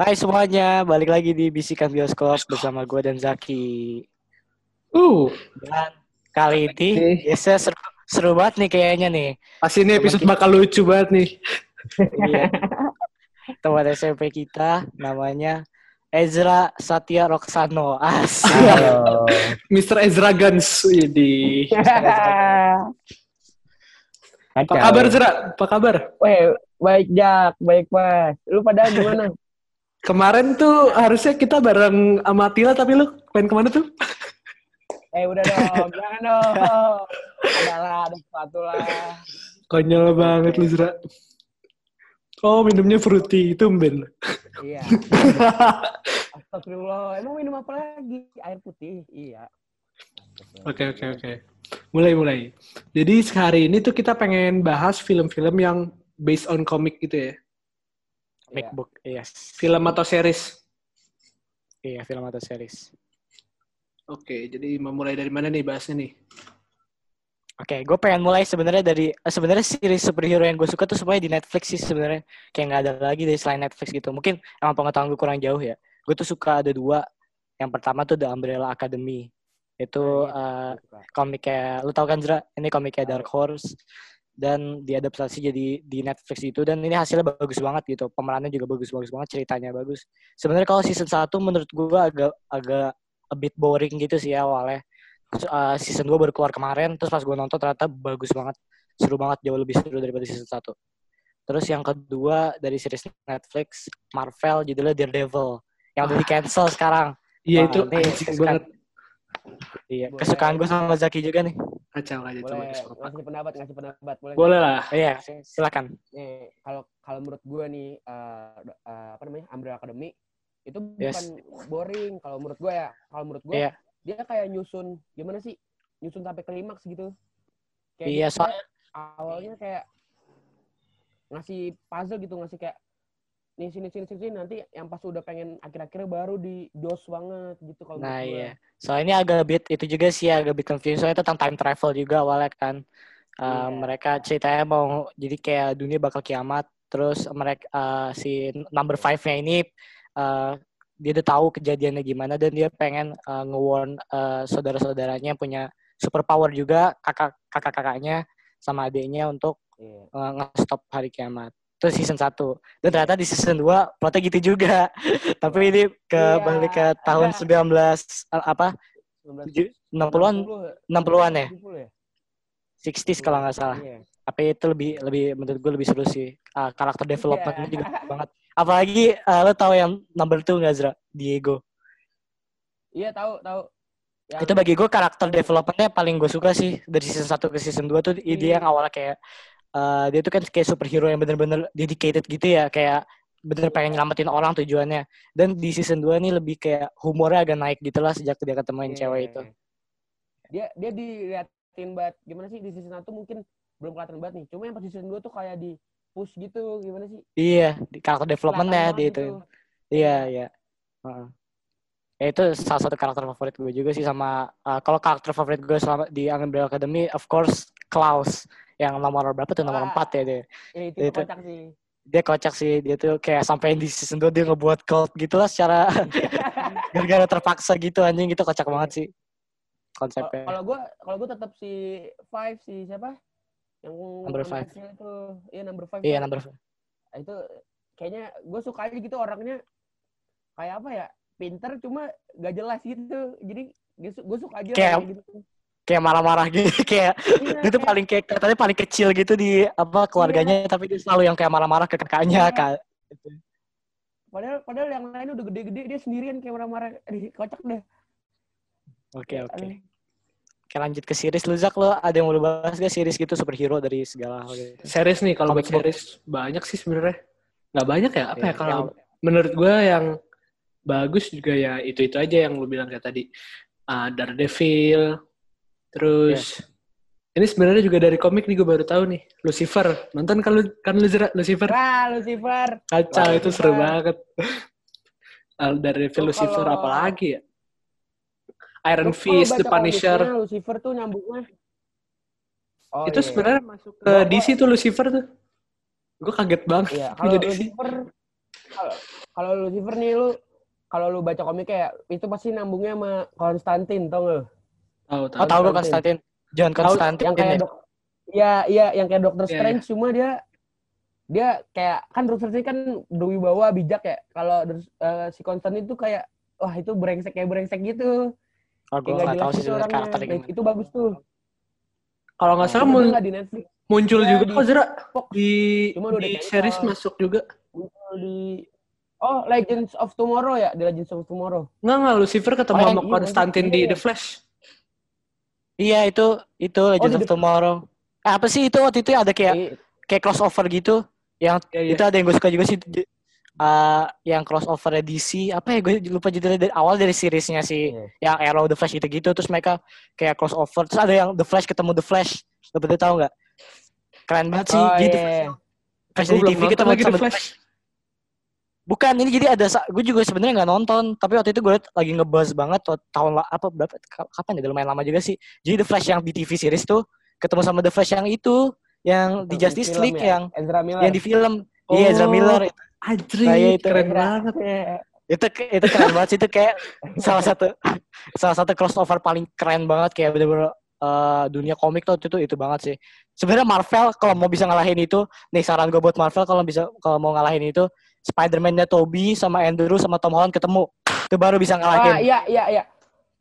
Hai semuanya, balik lagi di Bisikan Bioskop bersama gue dan Zaki. Uh, Dan kali ini, biasa seru, seru banget nih kayaknya nih. pasti ini episode Teman bakal lucu banget nih. Iya. Teman SMP kita namanya Ezra Satya Roksano. Asik. Halo. Mr. Ezra Guns. Widih. Apa kabar, Zra? Apa kabar? Weh, baik Jak, baik Mas. Lu pada gimana? Kemarin tuh harusnya kita bareng sama Tila, tapi lu main ke mana tuh? eh udah dong, jangan dong. Ada lah, ada sepatu lah. Konyol banget lu, Zra. Oh, minumnya fruity. Itu Ben. Iya. Astagfirullah. Emang minum apa lagi? Air putih. Iya. Oke, oke, oke. Mulai, mulai. Jadi hari ini tuh kita pengen bahas film-film yang based on comic gitu ya. Comic book, yes. Film atau series. Iya, film atau series. Oke, jadi memulai dari mana nih bahasnya nih? Oke, gue pengen mulai sebenarnya dari eh, sebenarnya series superhero yang gue suka tuh semuanya di Netflix sih sebenarnya. Kayak nggak ada lagi dari selain Netflix gitu. Mungkin emang pengetahuan gue kurang jauh ya. Gue tuh suka ada dua. Yang pertama tuh The Umbrella Academy. Itu eh, komiknya, lu tau kan Zra? Ini komiknya Dark Horse. Dan diadaptasi jadi di Netflix itu. Dan ini hasilnya bagus banget gitu. Pemerannya juga bagus-bagus banget, ceritanya bagus. Sebenarnya kalau season 1 menurut gue agak agak a bit boring gitu sih awalnya. Terus, uh, season 2 baru keluar kemarin, terus pas gue nonton ternyata bagus banget. Seru banget, jauh lebih seru daripada season 1. Terus yang kedua dari series Netflix, Marvel, judulnya Daredevil. Yang udah di cancel sekarang. Iya, itu anjing banget. Iya, kesukaan gue sama Zaki juga nih. Kacau aja coba Boleh ngasih pendapat, ngasih pendapat. Boleh. Boleh lah. Iya, silakan. Nih, kalau kalau menurut gue nih eh, eh, apa namanya? Umbrella Academy itu Yes. bukan boring kalau menurut gue ya. Kalau menurut gue Iya. dia kayak nyusun gimana sih? Nyusun sampai klimaks gitu. Kayak Iya, dia soalnya awalnya kayak ngasih puzzle gitu, ngasih kayak nih sini sini sini, nanti yang pas udah pengen akhir-akhirnya baru di dos banget gitu kalau Nah iya. Soalnya ini agak bit itu juga sih agak bit confusing. Soalnya tentang time travel juga awalnya kan. Uh, Iya. Mereka ceritanya mau jadi kayak dunia bakal kiamat. Terus mereka uh, si number five-nya ini uh, dia udah tahu kejadiannya gimana dan dia pengen uh, nge-warn uh, saudara-saudaranya yang punya super power juga kakak kakak kakaknya sama adiknya untuk Iya. uh, nge-stop hari kiamat. Itu season 1. Dan ternyata di season 2 plotnya gitu juga. Tapi ini ke Iya, balik ke tahun 19 uh, apa 19 tujuh- 60-an 60-an ya? 70 ya? 60s kalau nggak salah. Iya. Tapi itu lebih lebih menurut gue lebih seru sih. Uh, karakter developmentnya Iya. juga bagus banget. Apalagi uh, lo tahu yang number 2 nggak Zra? Diego. Iya, tahu, tahu. Yang- Itu bagi gue karakter developmentnya paling gue suka sih dari season 1 ke season 2 tuh dia Iya. yang awalnya kayak uh, dia tuh kan kayak superhero yang bener-bener dedicated gitu ya kayak bener pengen nyelamatin orang tujuannya dan di season 2 nih lebih kayak humornya agak naik gitu lah sejak dia ketemuin Iya. cewek itu Dia dia diliatin banget gimana sih di season 1 mungkin belum kelihatan banget nih. Cuma yang pas season 2 tuh kayak di push gitu gimana sih? iya di karakter developmentnya di banget itu gitu. iya iya Heeh. ya itu salah satu karakter favorit gue juga sih sama uh, kalau karakter favorit gue selama di Umbrella Academy of course Klaus yang nomor berapa tuh nomor. 4 ya dia Ya itu, Itu. kocak sih. dia kocak sih dia tuh kayak sampai di season 2 dia ngebuat cult gitu lah secara gara-gara terpaksa gitu anjing itu kocak banget sih konsepnya Kalau gua kalau gua tetap si Five si siapa? Yang Number five. itu iya number five. iya tuh. number Nah, itu kayaknya gue suka aja gitu orangnya kayak apa ya pinter cuma gak jelas gitu jadi gue suka aja Kayak- gitu kayak marah-marah gitu kayak Iya, dia tuh paling kayak katanya paling kecil gitu di apa keluarganya tapi dia selalu yang kayak marah-marah ke kakaknya Iya. kak padahal padahal yang lain udah gede-gede dia sendirian kayak marah-marah kocak deh oke oke Aduh. Oke lanjut ke series lu Zak lo ada yang mau lu bahas gak series gitu superhero dari segala hal gitu. Series nih, kalau buat series banyak sih sebenarnya. Nggak banyak ya? Apa Iya, ya kalau yang- menurut gue yang bagus juga ya itu-itu aja yang lu bilang kayak tadi. Ah, Daredevil, terus ini sebenarnya juga dari komik nih gue baru tahu nih. Lucifer. Nonton kan lu kan? Lucifer? wah Lucifer Kacau Wah, itu seru banget. Ah, Daredevil, Lu Lucifer kalau- apa lagi ya? Iron Fist, The Punisher. Lucifer tuh nyambungnya oh, itu iya. sebenarnya masuk ke gua- DC tuh Lucifer tuh. Gue kaget banget. Iya, kalau? Lucifer kalau kalau Lucifer nih lu kalau lu baca komik kayak itu pasti nambungnya sama Konstantin tau gak? Tahu tahu. Oh tahu gue Konstantin. John Konstantin. yang kayak ya. dok ya iya yang kayak Doctor Iya, Strange cuma dia dia kayak kan Doctor Strange kan berwibawa bijak ya kalau eh, si Konstantin itu kayak wah itu brengsek kayak brengsek gitu Oh, gue kayak nggak tahu sih gitu sebenarnya orangnya. karakternya Nah, gimana. itu bagus tuh Kalau nggak salah Cuma mun- di Netflix muncul Iya, juga di kok Zera Fox. di Cuma udah di series masuk juga. muncul di oh Legends of Tomorrow ya di Legends of Tomorrow Nggak nggak Lucifer ketemu Oh, sama iya, Konstantin iya, di iya. The Flash. Iya itu itu Legends di of Tomorrow. Eh, apa sih itu waktu itu ada kayak Iya. kayak crossover gitu. Yang Iya, iya. itu ada yang gue suka juga sih. Eh, yang crossover DC apa ya? Gue lupa judulnya dari awal dari seriesnya si Iya. yang Arrow The Flash gitu-gitu. Terus mereka kayak crossover. Terus ada yang The Flash ketemu The Flash. Lo pada tahu nggak? Keren banget sih. Oh gitu iya Flash. Dari belum TV ketemu lagi sama The The Flash. Bukan ini jadi ada gue juga sebenarnya nggak nonton tapi waktu itu gue liat lagi ngebahas banget tahun apa berapa ka- kapan ya udah lumayan lama juga sih jadi The Flash yang di TV series tuh ketemu sama The Flash yang itu yang di Justice League ya? yang Ezra Miller yang di film iya Ezra Oh. Miller Ajri, Nah, itu. keren banget. Iya. itu itu keren banget sih itu kayak salah satu salah satu crossover paling keren banget kayak bener-bener eh, dunia komik tuh itu itu banget sih sebenarnya Marvel kalau mau bisa ngalahin itu nih saran gue buat Marvel kalau bisa kalau mau ngalahin itu Spider-Man-nya Tobey sama Andrew sama Tom Holland ketemu itu baru bisa ah ngalahin iya iya iya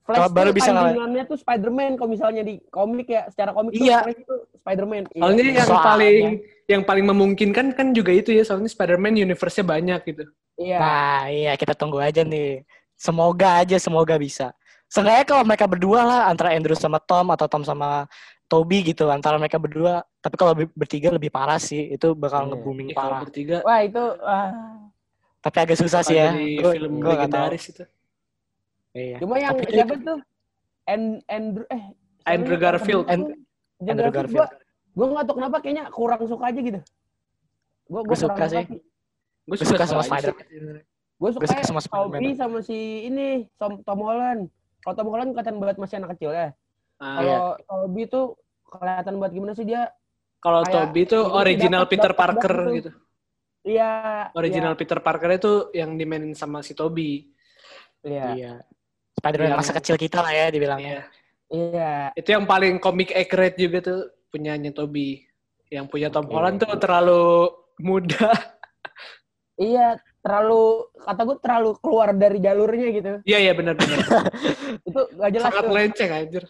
Flash Kalau baru tuh bisa ngalahin. tandingannya tuh Spider-Man kalau misalnya di komik ya secara komik Iya. tuh Flash itu Spider-Man Iya. Soalnya yang Soalnya. paling yang paling memungkinkan kan juga itu ya, soalnya Spider-Man universe-nya banyak gitu. iya nah iya kita tunggu aja nih semoga aja semoga bisa Seenggaknya kalau mereka berdua lah antara Andrew sama Tom atau Tom sama Toby gitu antara mereka berdua tapi kalau ber- bertiga lebih parah sih itu bakal Iya. nge-booming Ya, kalau parah bertiga wah itu ah. tapi agak susah sih ya Gua- film gua legendaris itu. Iya. cuma yang Tapi siapa tuh And, Andrew eh Andrew? Garfield. Andrew, Andrew Garfield. gue gak tau kenapa kayaknya kurang suka aja gitu gue Gua suka sih. Gue Gua suka sama. Spider-Man. gue suka, Gua suka sama Spider-Man. Toby sama si ini Tom, Tom Holland kalau Tom Holland kelihatan banget masih anak kecil ya Ah, kalau Toby tuh kelihatan banget gimana sih dia Kalau Toby sih original dapet- Peter dapet Parker banget gitu. iya Original Peter Parker itu yang dimainin sama si Toby. iya Iya. Spider-Man masa kecil kita lah ya dibilangnya. Iya. iya Itu yang paling komik accurate juga tuh punyanya Toby. Yang punya Tom. Holland tuh terlalu muda. iya terlalu kata gue terlalu keluar dari jalurnya gitu Iya iya benar-benar. itu gak jelas Sangat tuh. lenceng anjir.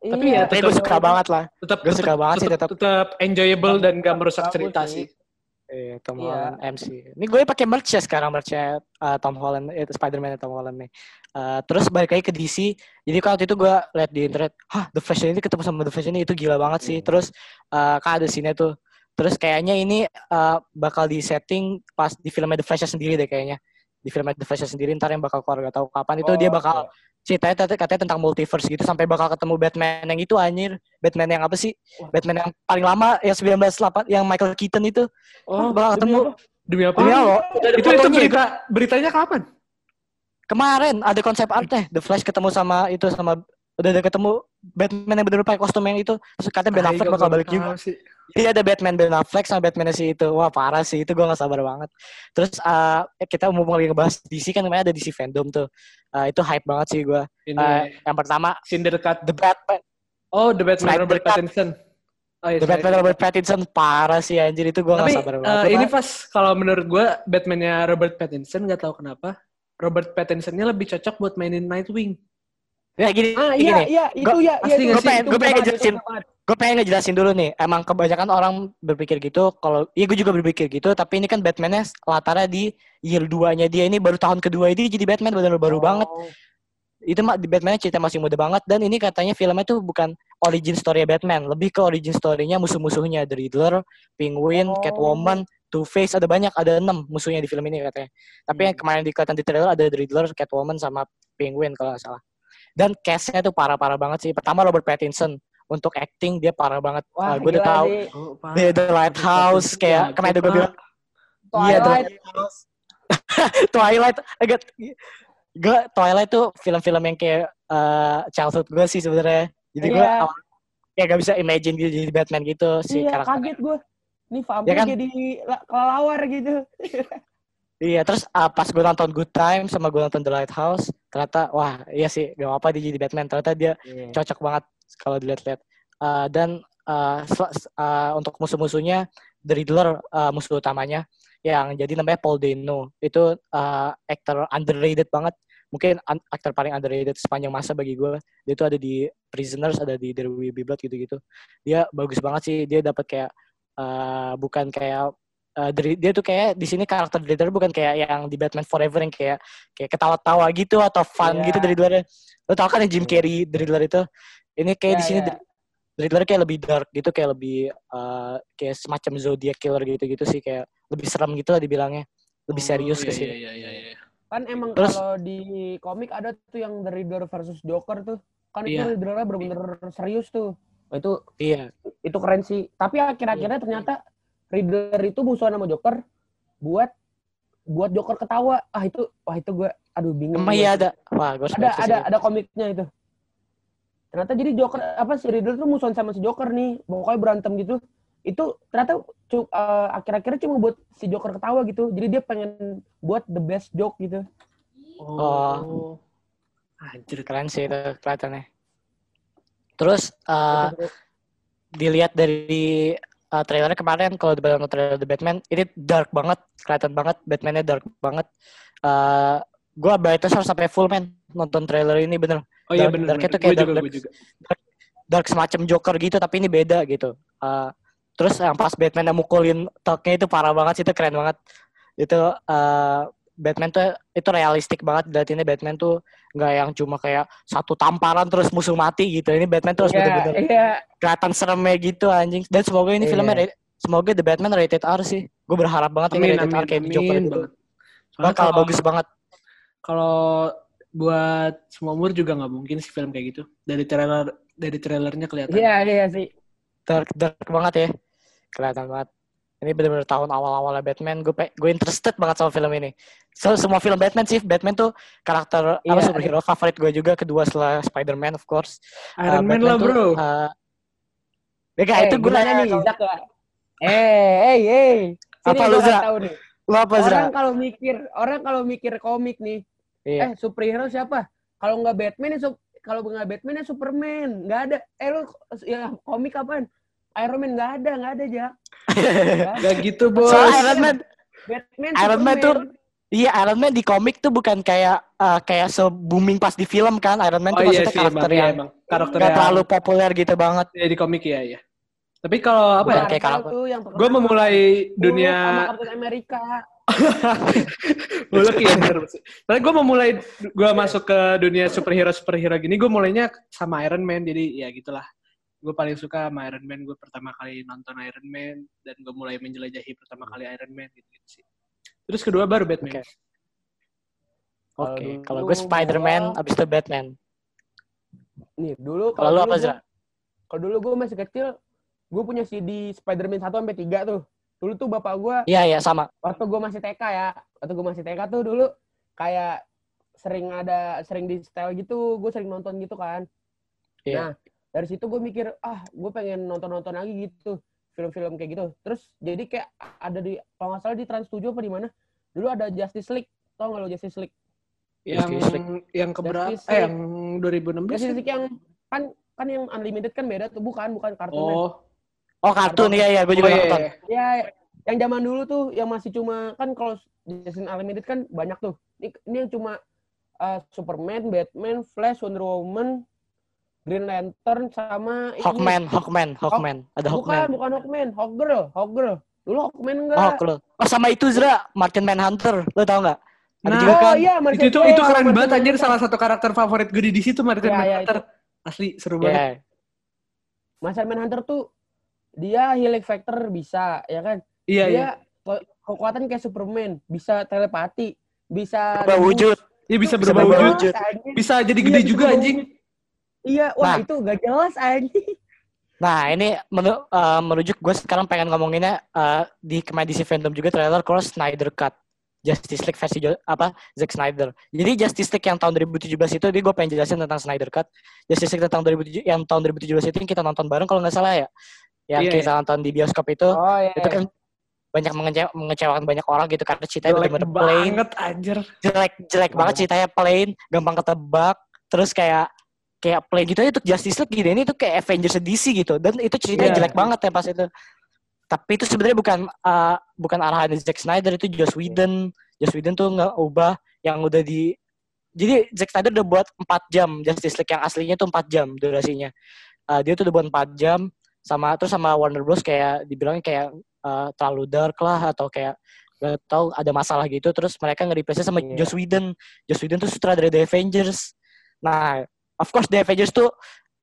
Iya, tapi ya Tapi gue suka banget lah. Tetap Gua suka banget sih tetap. tetap enjoyable dan gak merusak cerita sih. sih. Iya, Tom Iya. Holland MC. Ini gue pakai merch ya sekarang merchnya uh, Tom Holland itu Spider-Man Tom Holland nih. Uh, terus balik lagi ke DC. Jadi kalau waktu itu gue liat di internet, hah The Flash ini ketemu sama The Flash ini itu gila banget sih. Iya. Terus uh, kan ada scene tuh. Terus kayaknya ini uh, bakal di setting pas di filmnya The Flash sendiri deh kayaknya. Di filmnya The Flash sendiri ntar yang bakal keluar gak tahu kapan itu dia Oh, bakal ceritanya katanya, katanya tentang multiverse gitu sampai bakal ketemu Batman yang itu anjir. Batman yang apa sih? Wah. Batman yang paling lama yang 1908 yang Michael Keaton itu. Oh, bakal ketemu demi apa? Demi Allah. itu itu Fotonya berita beritanya kapan? Kemarin ada konsep artnya The Flash ketemu sama itu sama udah ada ketemu Batman yang bener pakai kostum yang itu terus katanya Ben Affleck bakal balik juga. sih. Jadi ada Batman Ben Affleck sama Batman si itu. Wah parah sih itu gue gak sabar banget. Terus eh, kita mau lagi ngebahas DC kan kemarin ada DC fandom tuh. Eh, itu hype banget sih gue. Ini yang pertama Cindercat. The Batman, Oh, The Batman Snyder Robert Cut. Pattinson. Oh, iya, The Batman Snyder. Robert Pattinson parah sih anjir itu gue gak sabar banget. ini Gua- pas kalau menurut gue Batman-nya Robert Pattinson nggak tahu kenapa Robert Pattinson-nya lebih cocok buat mainin Nightwing. Ya gini, ah gini. iya iya itu Gua- ya iya pasti itu nggak sih? itu Gua pengen ngejelasin. gue pengen ngejelasin dulu nih. Emang kebanyakan orang berpikir gitu. Kalau iya gue juga berpikir gitu. Tapi ini kan Batman-nya latarnya di year 2-nya dia ini baru tahun kedua ini jadi Batman benar baru Oh. banget. Itu mah di Batman cerita masih muda banget dan ini katanya filmnya tuh bukan origin story Batman, lebih ke origin story-nya musuh-musuhnya The Riddler, Penguin, Oh. Catwoman, Two-Face ada banyak, ada enam musuhnya di film ini katanya. Tapi yang Hmm. kemarin dikatakan di trailer ada The Riddler, Catwoman sama Penguin kalau nggak salah. Dan cast-nya tuh parah-parah banget sih. Pertama Robert Pattinson untuk acting dia parah banget. Wah, gue udah tahu sih. Oh, The, The Lighthouse kayak Jago kemarin gue bilang. Iya, The Lighthouse. Twilight agak gue Twilight tuh film-film yang kayak eh, childhood gue sih sebenarnya. Jadi gue Iya. kayak gak bisa imagine gitu jadi Batman gitu si iya karakter. kaget gue nih vampir Ya kan? jadi la- kelelawar gitu Iya, terus uh, pas gue nonton Good Time sama gue nonton The Lighthouse, ternyata wah iya sih gak apa-apa dia jadi Batman. Ternyata dia Iya. cocok banget kalau dilihat-lihat. Uh, dan uh, uh, untuk musuh-musuhnya The Riddler uh, musuh utamanya yang jadi namanya Paul Dano. Itu uh, aktor underrated banget. Mungkin un- aktor paling underrated sepanjang masa bagi gue. Dia tuh ada di Prisoners, ada di There Will Be Blood gitu-gitu. Dia bagus banget sih. Dia dapat kayak uh, bukan kayak uh, dari- dia tuh kayak di sini karakter The Riddler bukan kayak yang di Batman Forever yang kayak kayak ketawa-tawa gitu atau fun Iya. gitu dari Riddler. Lo tau kan yang Jim Carrey The Riddler itu? Ini kayak di Iya, sini iya. The- The Riddler kayak lebih dark gitu, kayak lebih uh, kayak semacam Zodiac killer gitu-gitu sih kayak lebih serem gitu lah dibilangnya. Lebih serius Oh, ke iya, sini. Iya, iya, iya. Kan emang Terus- kalau di komik ada tuh yang The Riddler versus Joker tuh. Kan itu Iya. Riddler bener-bener serius tuh. Nah, itu Iya. itu keren sih. Tapi akhir-akhirnya ternyata Riddler itu musuhan sama Joker buat buat Joker ketawa. Ah itu wah itu gue aduh bingung. Emang iya ada. Wah, gue ada ada ada komiknya itu. Ternyata jadi Joker apa si Riddler tuh musuhan sama si Joker nih. Pokoknya berantem gitu. Itu ternyata eh, akhir-akhirnya cuma buat si Joker ketawa gitu. Jadi dia pengen buat the best joke gitu. Oh. Anjir. Keren sih itu kelihatannya. Terus uh, dilihat dari uh, trailernya kemarin kalau di dalam trailer The Batman ini dark banget kelihatan banget Batman-nya dark banget uh, gue Brightos harus sampai full man nonton trailer ini bener Oh iya Dark- benar. Darknya tuh Gue kayak juga, dark- juga. dark semacam Joker gitu tapi ini beda gitu Uh, terus yang pas Batman yang mukulin toknya itu parah banget sih itu keren banget itu uh, Batman tuh itu realistik banget ini Batman tuh nggak yang cuma kayak satu tamparan terus musuh mati gitu ini Batman tuh harus Iya, bener-bener iya. kelihatan seremnya gitu anjing dan semoga ini Iya. filmnya semoga The Batman rated R sih gue berharap banget ini Amin, rated amin, R kayak Joker amin gitu banget. Soalnya bakal kalau- bagus banget Kalau buat semua umur juga nggak mungkin sih film kayak gitu. Dari trailer dari trailernya kelihatan. Iya, iya sih. dark dark banget ya kelihatan banget ini bener-bener tahun awal-awalnya Batman gue gue interested banget sama film ini so, semua film Batman sih Batman tuh karakter apa Iya, superhero favorit gue juga kedua setelah Spider-Man of course Iron Uh, Man Batman lah tuh, bro. uh, ya gak, Eh, itu gue nanya nih, Zak ya? Eh, eh, eh. Apa lu, Zak? lo apa Zra? Orang kalau mikir, orang kalau mikir komik nih, Iya. eh superhero siapa? Kalau nggak Batman ya kalau nggak Batman ya Superman. Nggak ada. Eh lu ya komik apaan? Iron Man nggak ada, nggak ada aja. Gak gitu bos. Soalnya Iron Man Batman, Iron Man tuh Iya Iron Man di komik tuh bukan kayak uh, kayak se booming pas di film kan Iron Man Oh tuh iya maksudnya sih karakter emang, iya, yang emang. karakter nggak yang terlalu populer gitu banget. ya, di komik ya ya. Tapi kalau apa ya? Kayak karakter. terkenal. Gue memulai dunia sama Captain America. Buluk ya bener. Tapi gue memulai gue masuk ke dunia superhero superhero gini, gue mulainya sama Iron Man. Jadi ya gitulah. Gue paling suka sama Iron Man. Gue pertama kali nonton Iron Man dan gue mulai menjelajahi pertama kali Iron Man gitu, gitu sih. Terus kedua baru Batman. Oke. Oke, Kalau kalau gue Spider-Man, gua- abis itu Batman. Nih, dulu Kalau lu dulu apa Zra? Kalau dulu gue masih kecil, gue punya CD Spider-Man 1 sampai 3 tuh. Dulu tuh bapak gue, Iya iya sama. waktu gue masih TK ya, waktu gue masih TK tuh dulu kayak sering ada, sering di style gitu, gue sering nonton gitu kan. Iya. Nah, dari situ gue mikir, ah gue pengen nonton-nonton lagi gitu, film-film kayak gitu. Terus jadi kayak ada di, kalau nggak salah di Trans 7 apa di mana, dulu ada Justice League, tau nggak lo Justice League? Yang Justice League. yang keberapa? Justice Eh yang 2016. Justice kan? League yang kan kan yang unlimited kan beda tuh, bukan, bukan kartunnya. Oh, Oh kartun Kartun. iya iya, gue juga oh, iya, nonton. iya. Ya, yang zaman dulu tuh yang masih cuma kan kalau Jason Unlimited kan banyak tuh. Ini, ini yang cuma uh, Superman, Batman, Flash, Wonder Woman, Green Lantern sama ini. Hawkman, Hawkman, Hawkman. Ada Bukan, Hawkman. bukan Hawkman, Hawkgirl, Hawkgirl. Dulu Hawkman enggak. Oh, cool. Oh sama itu Zra, Martin Manhunter. Lo tau nggak? Ada Nah, juga oh kan? iya, itu Martian- itu, iya, itu keren Martian banget anjir salah satu karakter favorit gue di DC tuh Martin Iya, iya, Manhunter. Asli seru banget. Iya. Martian Manhunter tuh dia healing factor bisa, ya kan? Iya, dia iya. ke- kekuatan kayak Superman, bisa telepati, bisa Iya, Berubah wujud. Iya bisa berubah wujud. Bisa jadi Iya, gede bisa juga anjing. Iya, wah Nah. itu gak jelas anjing. Nah ini menu- eh, merujuk gue sekarang pengen ngomonginnya eh, di DC fandom juga trailer Cross Snyder Cut Justice League versi apa Zack Snyder. Jadi Justice League yang tahun 2017 itu, dia gue pengen jelasin tentang Snyder Cut. Justice League tentang 2007 yang tahun 2017 itu yang kita nonton bareng kalau nggak salah ya. Yang Iya, kita nonton di bioskop itu, Oh iya. itu kan banyak mengece- mengecewakan banyak orang gitu karena ceritanya Jelek bener-bener plain banget anjir. jelek jelek banget ceritanya plain gampang ketebak terus kayak kayak plain gitu aja tuh Justice League gini ini tuh kayak Avengers DC gitu. Dan itu ceritanya Iya. jelek banget ya pas itu. Tapi itu sebenarnya bukan uh, bukan arahan Zack Snyder itu Joss Whedon. Joss Whedon tuh nggak ubah yang udah di jadi Zack Snyder udah buat 4 jam. Justice League yang aslinya tuh 4 jam durasinya. Uh, dia tuh udah buat 4 jam sama terus sama Warner Bros kayak dibilangnya kayak uh, terlalu dark lah atau kayak gak tahu ada masalah gitu. Terus mereka nge-replace sama Iya. Joss Whedon. Joss Whedon tuh sutradara The Avengers. Nah of course The Avengers tuh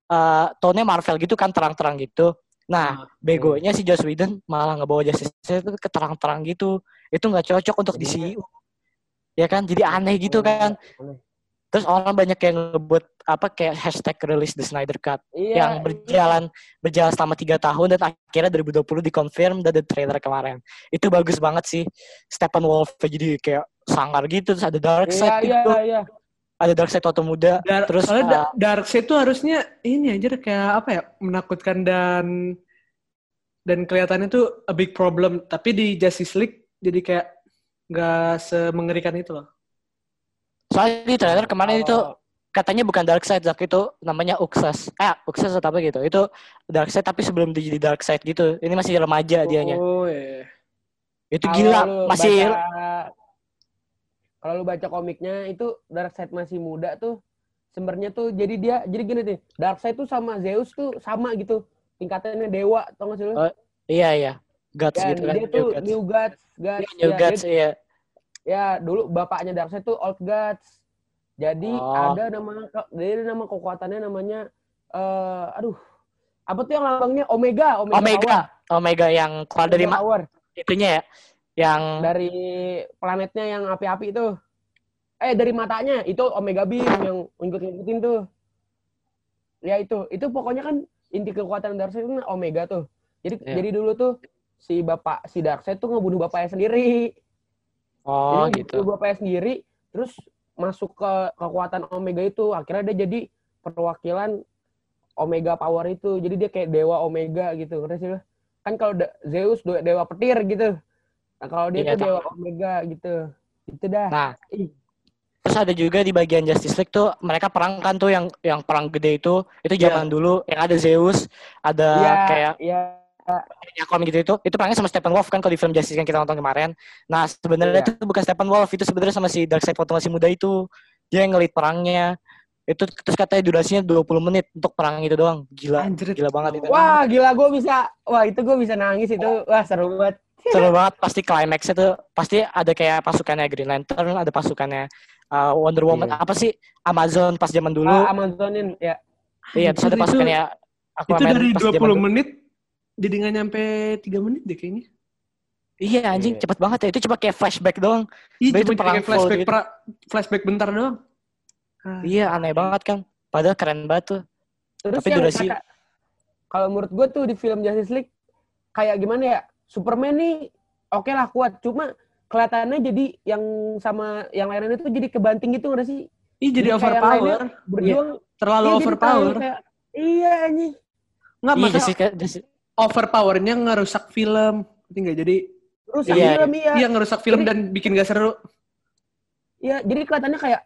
uh, tone-nya Marvel gitu kan terang-terang gitu. Nah Ah, begonya si Joss Whedon malah ngebawa Justice League itu ke terang-terang gitu. Itu nggak cocok untuk DCU ya kan? Jadi aneh gitu kan. terus orang banyak yang ngebuat apa kayak hashtag release the Snyder Cut Iya. yang berjalan berjalan selama tiga tahun dan akhirnya 2020 dikonfirm dan ada trailer kemarin. Itu bagus banget sih. Steppenwolf jadi kayak sangar gitu terus ada dark Iya, side iya, gitu. iya. Ada dark side waktu muda Dar terus soalnya uh, Darkseid tuh harusnya ini anjir kayak apa ya menakutkan dan dan kelihatannya tuh a big problem. Tapi di Justice League jadi kayak nggak semengerikan itu loh. soalnya di trailer kemarin itu Kalau- katanya bukan dark side tapi itu namanya Uxas. Eh Uxas atau apa gitu. Itu dark side tapi sebelum jadi dark side gitu. Ini masih remaja dianya. Oh iya. itu Kalau gila masih baca- kalau lu baca komiknya itu Darkseid masih muda tuh sebenarnya tuh jadi dia jadi gini nih Darkseid tuh sama Zeus tuh sama gitu tingkatannya dewa tau gak sih lu? Oh, iya iya Guts ya, gitu kan dia tuh New Guts. Gods. Iya, New ya, Guts dia- iya ya dulu bapaknya Darkseid tuh Old Gods. Jadi Oh. ada nama jadi nama kekuatannya namanya eh aduh apa tuh yang lambangnya Omega, Omega. Omega Omega yang keluar dari Power. itunya ya yang dari planetnya yang api-api itu. Eh dari matanya itu Omega Beam yang ngikut-ngikutin tuh. Ya itu, itu pokoknya kan inti kekuatan Darkseid itu kan Omega tuh. Jadi Iya. jadi dulu tuh si bapak si Darkseid tuh ngebunuh bapaknya sendiri. oh Jadi gitu ngebunuh bapaknya sendiri, terus masuk ke kekuatan Omega itu. Akhirnya dia jadi perwakilan Omega Power itu. Jadi dia kayak dewa Omega gitu. Ngerti sih lu? Kan kalau Zeus de- dewa petir gitu. Nah, kalau dia Iya, tuh dewa Omega gitu. Itu dah. nah terus ada juga di bagian Justice League tuh mereka perang kan tuh yang yang perang gede itu itu zaman dulu yang ada Zeus ada Iya, kayak iya. Aquaman gitu itu itu perangnya sama Steppenwolf kan kalau di film Justice yang kita nonton kemarin nah sebenarnya Iya. itu bukan Steppenwolf itu sebenarnya sama si Darkseid waktu masih muda itu dia yang ngelit perangnya itu terus katanya durasinya 20 menit untuk perang itu doang gila Anjir. gila banget itu Wah, gila gue bisa. Wah, itu gue bisa nangis itu. Wah, seru banget. Seru banget pasti climaxnya tuh pasti ada kayak pasukannya Green Lantern ada pasukannya uh, Wonder Woman Iya. apa sih Amazon pas zaman dulu Ah, Amazonin ya. iya terus ada itu- pasukannya Itu Aquaman dari pas 20 zaman dulu. menit jadi nggak nyampe 3 menit deh kayaknya. iya anjing Iya. cepet banget ya itu cuma kayak flashback doang Iya, itu cuma kayak flashback gitu. pra- flashback bentar doang. Ah, iya aneh banget kan padahal keren banget tuh Terus Tapi yang durasi- kalau menurut gue tuh di film Justice League kayak gimana ya? Superman nih oke lah kuat, cuma kelihatannya jadi yang sama yang lainnya itu jadi kebanting gitu nggak sih? Ih, Jadi jadi kayak overpower. Berjuang. Terlalu Iya, jadi overpower. kayak- Iya anjing. Nggak, iya masa Jessica, Jessica overpowernya ngerusak film. Ngerti nggak? Jadi Rusak Iya, film iya. iya ngerusak film Jadi- dan bikin gak seru. Iya, jadi kelihatannya kayak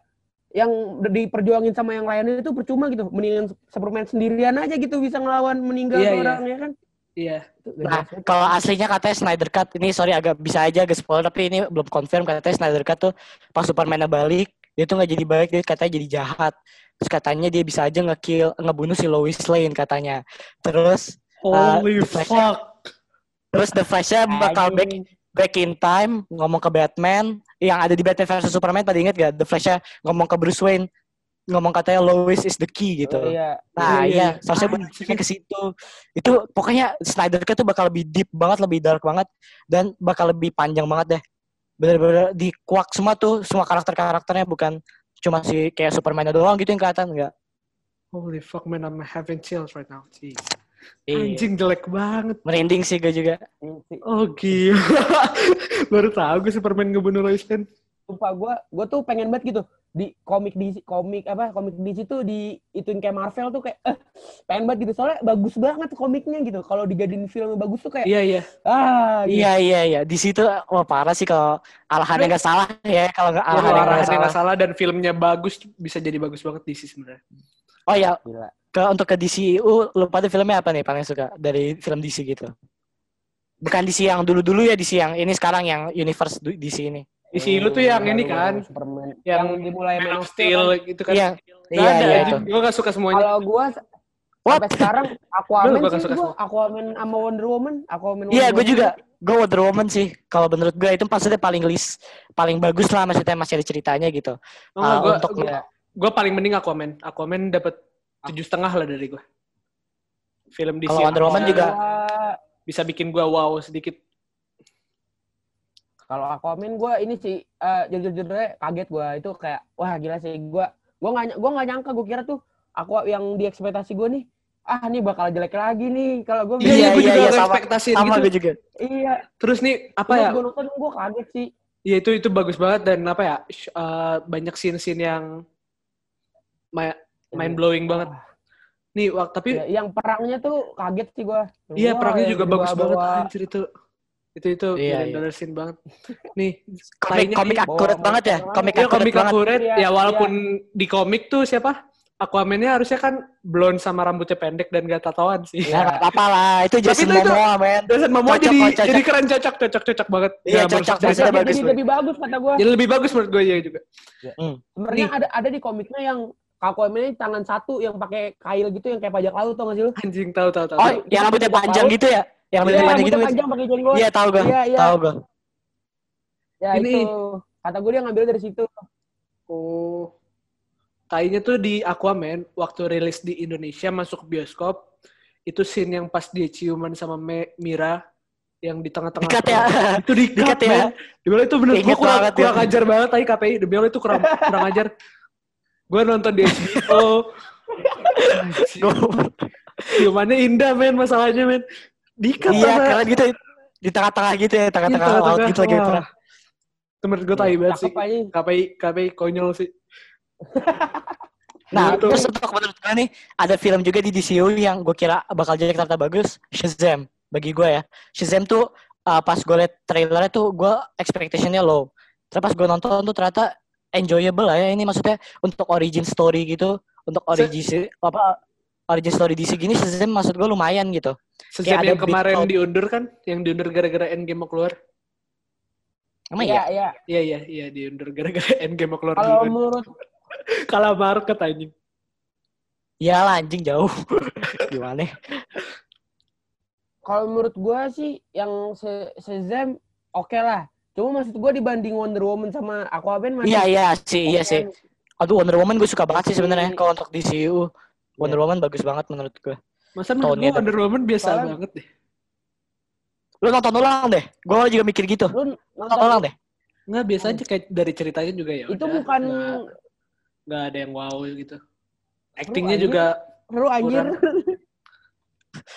yang diperjuangin sama yang lainnya itu percuma gitu. Mendingan Superman sendirian aja gitu bisa ngelawan meninggal Iya, tuh iya. ya kan. Iya. Nah, kalau aslinya katanya Snyder Cut, ini sorry agak bisa aja agak spoiler, tapi ini belum confirm katanya Snyder Cut tuh pas Superman balik, dia tuh nggak jadi baik, dia katanya jadi jahat. Terus katanya dia bisa aja nge-kill, ngebunuh si Lois Lane katanya. Terus, Holy The Flash- fuck. terus The Flash-nya bakal back, back in time, ngomong ke Batman, yang ada di Batman versus Superman, pada inget gak? The Flash-nya ngomong ke Bruce Wayne, ngomong katanya Lois is the key gitu. Oh, iya. Nah, Iya, iya, iya, iya. seharusnya bentuknya ke situ. Itu pokoknya Snyder Cut tuh bakal lebih deep banget, lebih dark banget dan bakal lebih panjang banget deh. Bener-bener dikuak semua tuh, semua karakter-karakternya bukan cuma si kayak Superman doang gitu yang kelihatan enggak. Holy fuck man, I'm having chills right now. Jeez. Iya. Anjing jelek banget. Merinding sih gue juga. Oh gila. Baru tahu gue Superman ngebunuh Lois Lane. Sumpah gue, gue tuh pengen banget gitu. di komik di komik apa komik di situ di ituin kayak Marvel tuh kayak eh, pengen banget gitu soalnya bagus banget komiknya gitu kalau digadiin film bagus tuh kayak Iya iya. ah gitu. Iya iya iya. Di situ wah parah sih kalau alahannya nggak salah ya kalau nggak Kalau alahannya nggak salah. salah dan filmnya bagus bisa jadi bagus banget di sisi sebenarnya. Oh ya Gila. ke untuk ke DCU lu pada filmnya apa nih paling suka dari film DC gitu? Bukan DC yang dulu-dulu ya DC yang ini sekarang yang universe DC ini. Isi lu tuh yang ini kan, Superman yang yang, dimulai Man of Steel Steel gitu kan. Iya. Nggak Iya ada, iya itu. Gue gak suka semuanya. kalau gua What? sampai sekarang Aquaman gak sih gua semua? Aquaman sama Wonder Woman Aquaman Iya, Wonder gue juga. Gue Wonder Woman sih. Kalau menurut gue itu maksudnya paling list, paling bagus lah maksudnya masih ada ceritanya gitu. Oh, Ah, gue untuk Iya. gue paling mending Aquaman. Aquaman dapat tujuh setengah lah dari gue. Film DC. Kalau Wonder Woman juga. Gua- bisa bikin gue wow sedikit. Kalau Aquaman gue ini sih eh, jujur-jujurnya kaget gue itu kayak wah gila sih gue gue nggak gue nggak nyangka gue kira tuh aku yang di ekspektasi gue nih ah ini bakal jelek lagi nih kalau gue Iya, Iya, gue iya, juga iya, sama- ekspektasiin Sama gitu. gue juga. iya Terus nih apa ya? gue nonton gue kaget sih Ya itu itu bagus banget dan apa ya? eh, banyak scene-scene yang ma- mind blowing banget. Nih, wak- tapi Ya, yang perangnya tuh kaget sih gue iya perangnya juga bagus banget anjir itu. Itu itu Iya, iya. banget. Nih, Komik, komik nih, akurat bawa- banget ya. Komik ya akurat komik banget. akurat Iya, ya walaupun di komik tuh siapa? Aquaman-nya harusnya kan blonde sama rambutnya pendek dan gak tatoan sih. Iya. Nah, nggak apa-apa lah. Itu Jason itu- Momoa, men. Jason Momoa Cocok, jadi cocok. jadi keren cocok cocok cocok banget. Iya, Ya, cocok, jadi, bagus, jadi men. lebih bagus kata gue Jadi lebih bagus menurut gue ya juga. sebenarnya Nih. ada ada di komiknya yang Aquaman ini tangan satu yang pakai kail gitu yang kayak pajak laut tau gak sih lu? Anjing tahu tahu tahu. Oh, yang rambutnya panjang gitu ya? Yang rambutnya Iya, panjang gitu. panjang pakai jenggot. Iya, tahu gue. Iya, iya. Tahu gue. Ya Ini. itu. Kata gue dia ngambil dari situ. Oh. Kayaknya tuh di Aquaman waktu rilis di Indonesia masuk ke bioskop itu scene yang pas dia ciuman sama Me- Mira yang di tengah-tengah Dekat ya. itu di Dekat ya. Allah itu bener gue Ingat kurang, banget ya. kurang ajar banget tadi KPI Allah itu kurang, kurang ajar Gue nonton di HBO Gua- Ciumannya indah men masalahnya men Dikat Iya, keren gitu. Di tengah-tengah gitu ya, tengah-tengah Iya, laut tengah-tengah. gitu lagi. Itu menurut gue tai banget sih Cakep aja. KPI, KPI konyol sih Nah, Betul. terus untuk menurut gue nih, ada film juga di DCU yang gue kira bakal jadi ternyata bagus, Shazam. Bagi gue ya. Shazam tuh uh, pas gue liat trailernya tuh gue expectationnya low. Terus pas gue nonton tuh ternyata enjoyable lah ya. Ini maksudnya untuk origin story gitu, untuk origin apa origin story DC gini Shazam maksud gue lumayan gitu. Ada yang big kemarin plot. diundur kan Yang diundur gara-gara Endgame mau keluar Emang Iya, ya? iya. Iya iya iya diundur gara-gara Endgame mau keluar Kalau menurut Kalah market anjing. Iya lah anjing jauh. Gimana? kalau menurut gue sih yang Shazam oke lah. Cuma maksud gue dibanding Wonder Woman sama Aquaman masih Iya iya sih, iya sih. Aduh Wonder Woman gue suka banget sih sebenarnya Masih- kalau untuk DCU. Wonder Woman bagus banget menurut gue. Masa menurut Tahunnya gue Wonder Woman biasa Soalnya- banget deh. Lu nonton ulang deh. Gue juga mikir gitu. lu Nonton ulang deh. Nggak biasa aja kayak dari ceritanya juga ya. itu udah. bukan nggak, ada yang wow gitu. Actingnya juga lu anjir.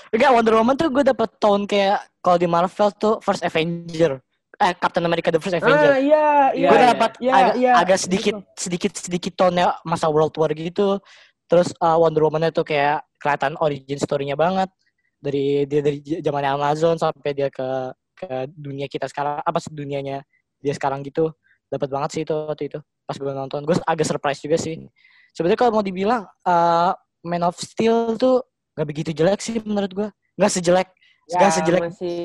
Enggak, Wonder Woman tuh gue dapet tone kayak kalau di Marvel tuh First Avenger. Eh, Captain America the First Ah Avenger. iya, iya. gue iya. dapat iya, agak, iya. agak sedikit sedikit sedikit tone masa World War gitu. Terus uh, Wonder Woman-nya tuh kayak kelihatan origin story-nya banget dari dia dari zaman Amazon sampai dia ke ke dunia kita sekarang apa sih dunianya dia sekarang gitu. Dapat banget sih itu waktu itu pas gue nonton. Gue agak surprise juga sih. Sebenarnya kalau mau dibilang uh, Man of Steel tuh nggak begitu jelek sih menurut gue. Nggak sejelek Ya, nggak sejelek masih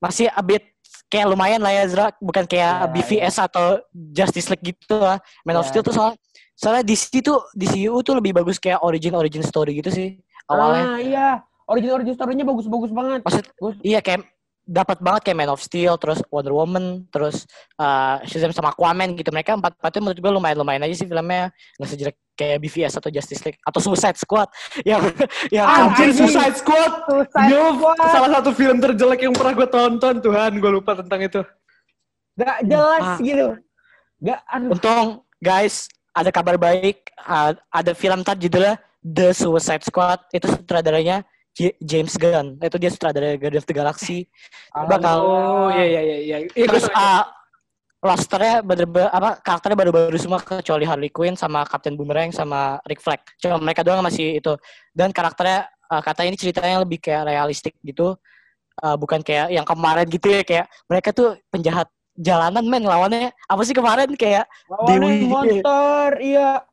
masih a bit kayak lumayan lah ya Zra. Bukan kayak Ya, BVS atau Justice League gitu lah. Man of Ya. Steel tuh soal soalnya DC tuh DCU tuh lebih bagus kayak origin origin story gitu sih awalnya. Ah iya, origin origin story-nya bagus-bagus banget. maksud Bagus. iya kayak dapat banget kayak Man of Steel terus Wonder Woman terus uh, Shazam sama Aquaman gitu. Mereka empat empatnya menurut gue lumayan lumayan aja sih filmnya. Nggak sejelek kayak BVS atau Justice League atau Suicide Squad yang yang Anjir anjing. Suicide Squad. Suicide Yo, Squad. salah satu film terjelek yang pernah gue tonton. Tuhan, gue lupa tentang itu. Gak jelas Ah. gitu. Gak, aduh. Untung guys ada kabar baik uh, ada film tadi judulnya The Suicide Squad itu sutradaranya J- James Gunn itu dia sutradara Guardians of the Galaxy bakal Oh iya iya iya iya. Iya, terus uh, rosternya bener apa karakternya baru-baru semua kecuali Harley Quinn sama Captain Boomerang sama Rick Flag. Cuma mereka doang masih itu. Dan karakternya uh, kata ini ceritanya lebih kayak realistik gitu. Uh, bukan kayak yang kemarin gitu ya kayak mereka tuh penjahat jalanan men lawannya apa sih kemarin kayak Lawannya Dewi. monster, iya.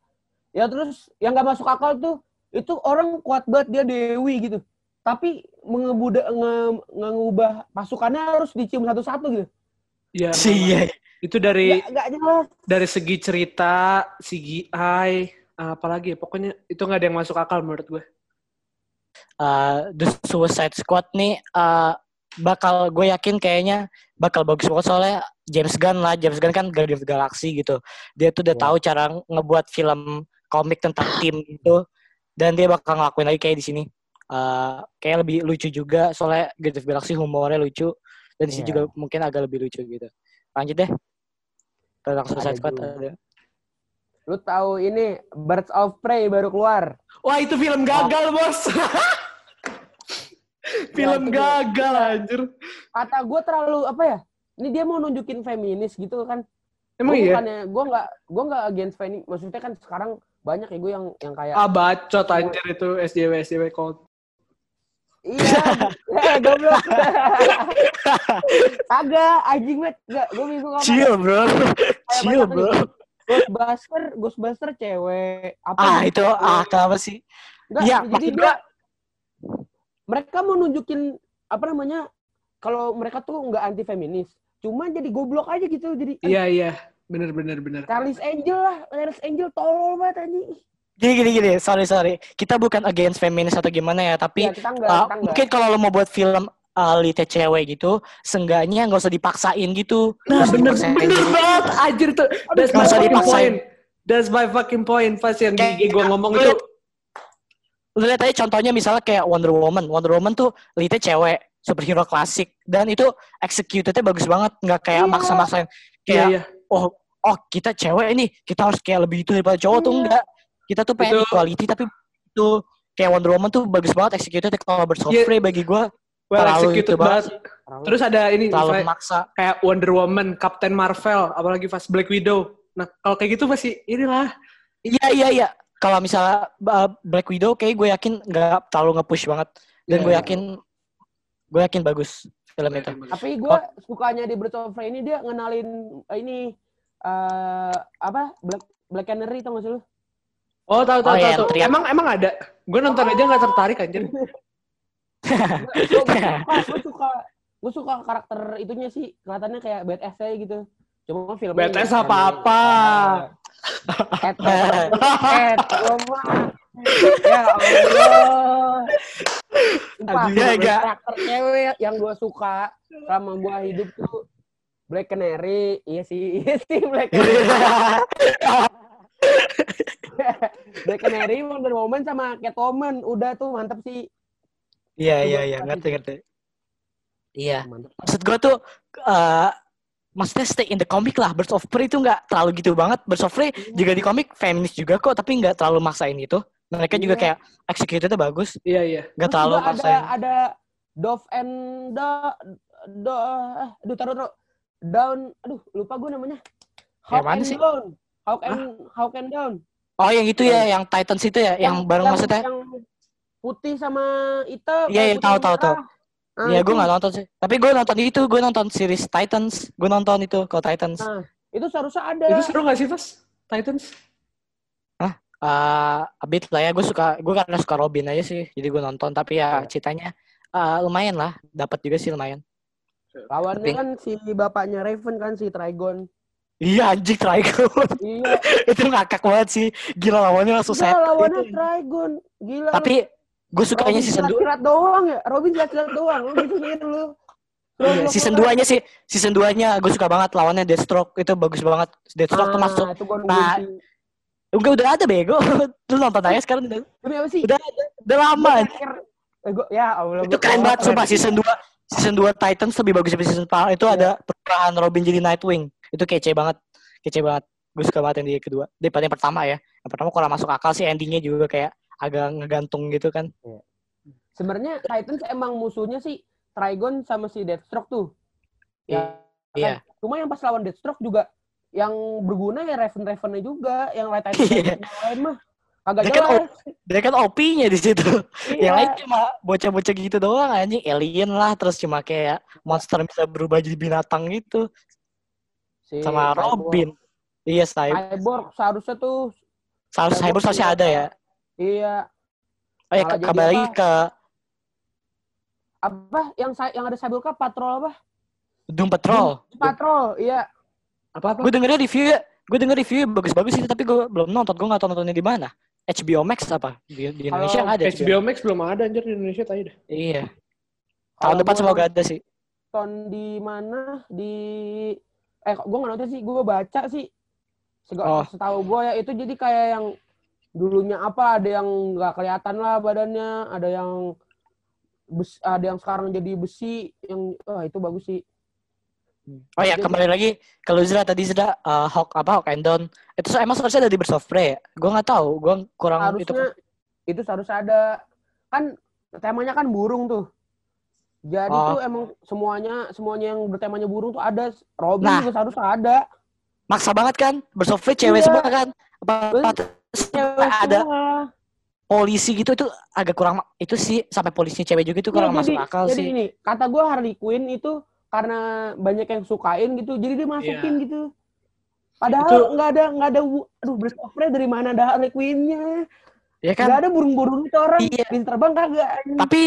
Ya terus yang nggak masuk akal tuh itu orang kuat banget dia Dewi gitu. Tapi mengebuda nge, ngubah pasukannya harus dicium satu-satu gitu. Iya. sih iya. Itu dari Ya, nggak jelas. dari segi cerita, CGI, apalagi ya pokoknya itu nggak ada yang masuk akal menurut gue. Uh, The Suicide Squad nih uh, bakal gue yakin kayaknya bakal bagus banget soalnya James Gunn lah James Gunn kan Guardian of the Galaxy gitu dia tuh udah Wow. tahu cara ngebuat film komik tentang tim gitu dan dia bakal ngelakuin lagi kayak di sini Uh, kayak lebih lucu juga soalnya Guardian of the Galaxy humornya lucu dan di sini Iya. juga mungkin agak lebih lucu gitu lanjut deh tentang Suicide Squad ada Lu tahu ini Birds of Prey baru keluar. Wah itu film gagal bos. film itu gagal anjir. Kata gue terlalu apa ya? Ini dia mau nunjukin feminis gitu kan. Emang Gua iya? bukannya gue nggak gue nggak against feminis. Maksudnya kan sekarang banyak ya gue yang yang kayak Ah bacot anjir itu SJW SJW. Iya, ya goblok. Agak anjing banget. Enggak, gue bingung apa. chill bro chill bro Ghostbuster, Ghostbuster cewek. Apa ah gitu? itu ah kenapa sih Enggak, Iya, jadi dia mereka mau nunjukin apa namanya? Kalau mereka tuh nggak anti feminis, cuma jadi goblok aja gitu. Jadi Iya iya, bener bener bener. Charles Angel lah, Charles Angel tolol banget anjing. Gini gini gini, sorry sorry. Kita bukan against feminis atau gimana ya, tapi Ya, kita enggak, uh, kita enggak. mungkin kalau lo mau buat film uh, lite cewek gitu, seenggaknya nggak usah dipaksain gitu. Nah bener bener gitu. banget anjir tuh. That's my fucking dipaksain. point. That's my fucking point. Pas yang Kayak- di gue ngomong itu. Lo lihat aja contohnya misalnya kayak Wonder Woman. Wonder Woman tuh lite cewek, superhero klasik, dan itu executednya bagus banget, nggak kayak Iya. maksa-maksain. Iya Kayak iya. oh oh kita cewek ini kita harus kayak lebih itu daripada cowok tuh Iya. enggak. Kita tuh pengen Itu- equality tapi itu kayak Wonder Woman tuh bagus banget executed kalau Iya. Prey bagi gua Well terlalu executed itu banget. Terus ada ini terlalu misalnya memaksa. kayak Wonder Woman, Captain Marvel, apalagi pas Black Widow. Nah kalau kayak gitu masih inilah. Iya iya iya. Kalau misalnya uh, Black Widow kayak gue yakin nggak terlalu nge-push banget dan Iya, gue iya. yakin gue yakin bagus film itu. Tapi gue sukanya di Birds of Prey ini dia ngenalin eh, ini eh apa Black Black Canary tau gak sih lu? Oh tahu tahu Oh, iya, tahu. yang teriak. Emang emang ada. Gue nonton aja nggak tertarik anjir. gue suka gue suka karakter itunya sih kelihatannya kayak badass aja gitu cuma Badass nggak apa-apa. terlalu- Ed, Ed, ya Allah Aduh, ya, karakter cewek yang gue suka selama gue hidup tuh Black Canary iya sih iya sih Black Canary Black Canary Wonder Woman sama Catwoman udah tuh mantep sih Iya iya iya ngerti ngerti. Iya. Maksud gue tuh uh, maksudnya stay in the comic lah. Birds of Prey itu nggak terlalu gitu banget. Birds of Prey juga di komik feminis juga kok, tapi nggak terlalu maksain itu. Mereka juga Iya. kayak executednya bagus, Iya iya. nggak terlalu juga ada maksain. ada Dove and the do, eh, aduh taruh taruh down aduh lupa gue namanya Hawk and sih? down Hawk and Hawk and down Oh yang itu ya, yang Titans itu ya, yang, bareng maksudnya. yang putih sama hitam Iya, eh, iya, putih tahu, tahu, tahu. Nah, Iya, itu- gue nggak nonton sih. Tapi gue nonton itu, gue nonton series Titans. Gue nonton itu kalau Titans. Nah, itu seharusnya ada Itu seru gak sih pas Titans? Eh, a bit lah ya. Gue suka, gue karena suka Robin aja sih. Jadi gue nonton. Tapi ya Iya. ceritanya eh, lumayan lah. Dapat juga sih lumayan. lawannya Tapi- kan si bapaknya Raven kan si Trigon Iya anjing Trigon. iya itu ngakak banget sih. Gila lawannya langsung set. lawannya Itu. Trigon gila Tapi gue sukanya season 2. silat doang ya Robin silat doang lu gitu lu Iya, season lu- 2-nya sih, season 2-nya gue suka banget lawannya Deathstroke itu bagus banget. Deathstroke tuh Ah, masuk. itu Nah. Enggak udah ada bego. Lu nonton aja sekarang udah, apa sih? udah ada. Udah lama. Eh, ya Allah. itu keren banget sumpah season 2 season 2 Titans lebih bagus dari season pertama itu Iya. ada perubahan Robin jadi Nightwing itu kece banget kece banget gue suka banget yang di kedua daripada yang pertama ya yang pertama kurang masuk akal sih endingnya juga kayak agak ngegantung gitu kan Sebenarnya Titans emang musuhnya sih Trigon sama si Deathstroke tuh. Iya. Iya. Cuma yang pas lawan Deathstroke juga yang berguna ya Raven-Ravennya juga, yang lain Iya. lain mah kagak Dia kan jelas. Dia kan OP-nya di situ. Iya. Yang lain cuma bocah-bocah gitu doang anjing, alien lah, terus cuma kayak monster bisa berubah jadi binatang gitu Si sama Cyborg. Robin. Iya, Cyborg. Cyborg seharusnya tuh Cyborg, Cyborg harusnya ada ya. iya Oh ya, ke- kembali lagi apa? ke apa yang sa- yang ada Cyborg apa patrol apa? Doom Patrol. Patrol, iya. Apa apa? Gue dengernya review gue denger review bagus-bagus sih tapi gue belum nonton gue nggak tahu nontonnya di mana HBO Max apa di, di Indonesia nggak ada HBO Max belum ada anjir di Indonesia tadi dah. iya tahun depan semoga ada sih nonton di mana di eh gue nggak nonton sih gue baca sih. Sega- Oh. setahu gue ya itu jadi kayak yang dulunya apa ada yang nggak kelihatan lah badannya ada yang bes, ada yang sekarang jadi besi yang wah itu bagus sih. Oh ya Jadi- kembali lagi kalau Zra tadi Zra. Uh, Hawk apa Hawk and Dawn. Itu emang seharusnya ada di Birds of Prey ya? Gue nggak tahu gue kurang itu. Harusnya itu seharusnya ada. Kan temanya kan burung tuh jadi Oh. tuh emang semuanya semuanya yang bertemanya burung tuh ada Robin Nah. juga seharusnya ada maksa banget kan Prey cewek Iya. semua kan apa, Cewek ada semua. polisi gitu itu agak kurang itu sih sampai polisinya cewek juga itu kurang Iya, masuk akal jadi sih ini kata gue Harley Quinn itu karena banyak yang sukain gitu jadi dia masukin Iya. gitu padahal nggak ada nggak ada aduh of Prey dari mana ada Harley Quinn-nya ya kan nggak ada burung-burung itu orang Iya. pinter terbang kagak tapi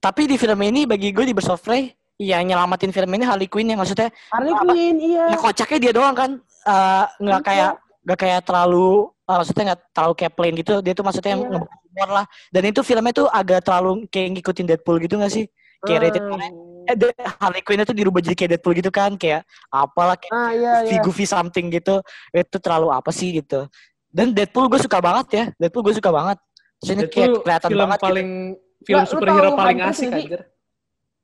tapi di film ini bagi gue di Birds of Prey yang nyelamatin film ini Harley Quinn yang maksudnya Harley Apa? Quinn iya Nah, kocaknya dia doang kan eh, nggak Iya. kayak nggak kayak terlalu eh, maksudnya nggak terlalu kayak plain gitu dia tuh maksudnya yang Iya. ngebawa humor lah dan itu filmnya tuh agak terlalu kayak ngikutin Deadpool gitu gak sih kayak rated Ah. eh, Harley Quinn itu dirubah jadi kayak Deadpool gitu kan kayak apalah kayak ah iya goofy iya goofy something gitu itu terlalu apa sih gitu dan Deadpool gue suka banget ya Deadpool gue suka banget Terus ini kayak kelihatan film banget gitu. Film Nggak, superhero paling Huntress asik sih? anjir.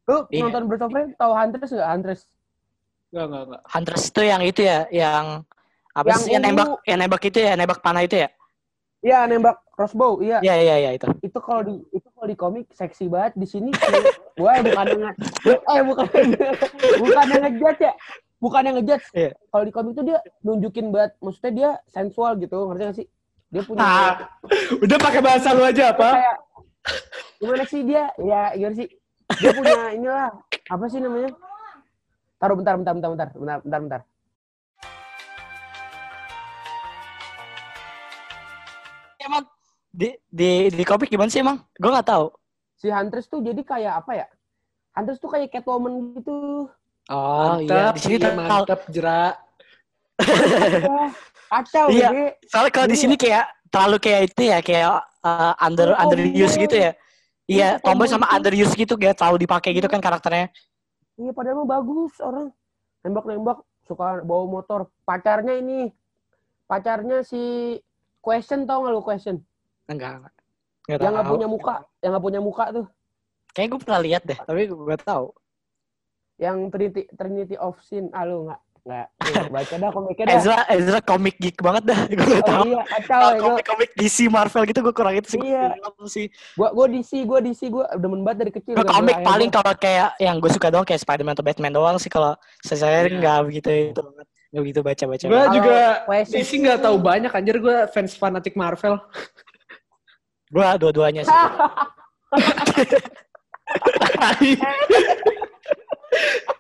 lu Iya. nonton Birds of Prey tahu Huntress nggak Huntress Enggak enggak enggak. Huntress itu yang itu ya yang apa Yang sih yang ungu. nembak yang nembak itu ya nembak panah itu ya iya nembak crossbow iya iya iya iya itu itu kalau di itu kalau di komik seksi banget di sini gue bukan yang eh bukan bukan yang ngejudge ya bukan yang ngejudge Iya. kalau di komik tuh dia nunjukin banget maksudnya dia sensual gitu ngerti gak sih dia punya Ah, udah pakai bahasa lu aja apa? kayak gimana sih dia? Ya gimana sih? Dia punya inilah apa sih namanya? Taruh bentar bentar bentar bentar bentar bentar bentar. Emang di di di komik gimana sih emang? Gue nggak tahu. Si Huntress tuh jadi kayak apa ya? Huntress tuh kayak Catwoman gitu. Oh iya di sini iya, mantap jerak. Wah, kacau Iya. soalnya kalau di sini kayak terlalu kayak itu ya kayak uh, under Iya, underuse tomboy. gitu ya Iya, iya tomboy sama gitu. underuse gitu kayak terlalu dipakai gitu kan karakternya Iya padahal mah bagus orang nembak-nembak suka bawa motor. Pacarnya ini pacarnya si Question tau gak lu Question? enggak enggak Nggak Yang nggak punya muka, yang nggak punya muka tuh. kayak gue pernah lihat deh tapi gue gak tahu Yang Trinity Trinity of Sin. Ah lu nggak nggak nggak baca dah komiknya dah. Ezra Ezra komik geek banget dah gue gak Oh tahu iya kacau ya gua. komik-komik DC Marvel gitu gue kurang itu sih gue Iya. sih Gua gua DC, gua DC, gua demen banget dari kecil. Gue komik paling kalau kayak yang gue suka doang kayak Spider-Man atau Batman doang sih kalau saya Iya. nggak begitu itu nggak begitu baca-baca. Gue juga DC nggak tahu banyak anjir gue fans fanatik Marvel. Gue dua-duanya sih.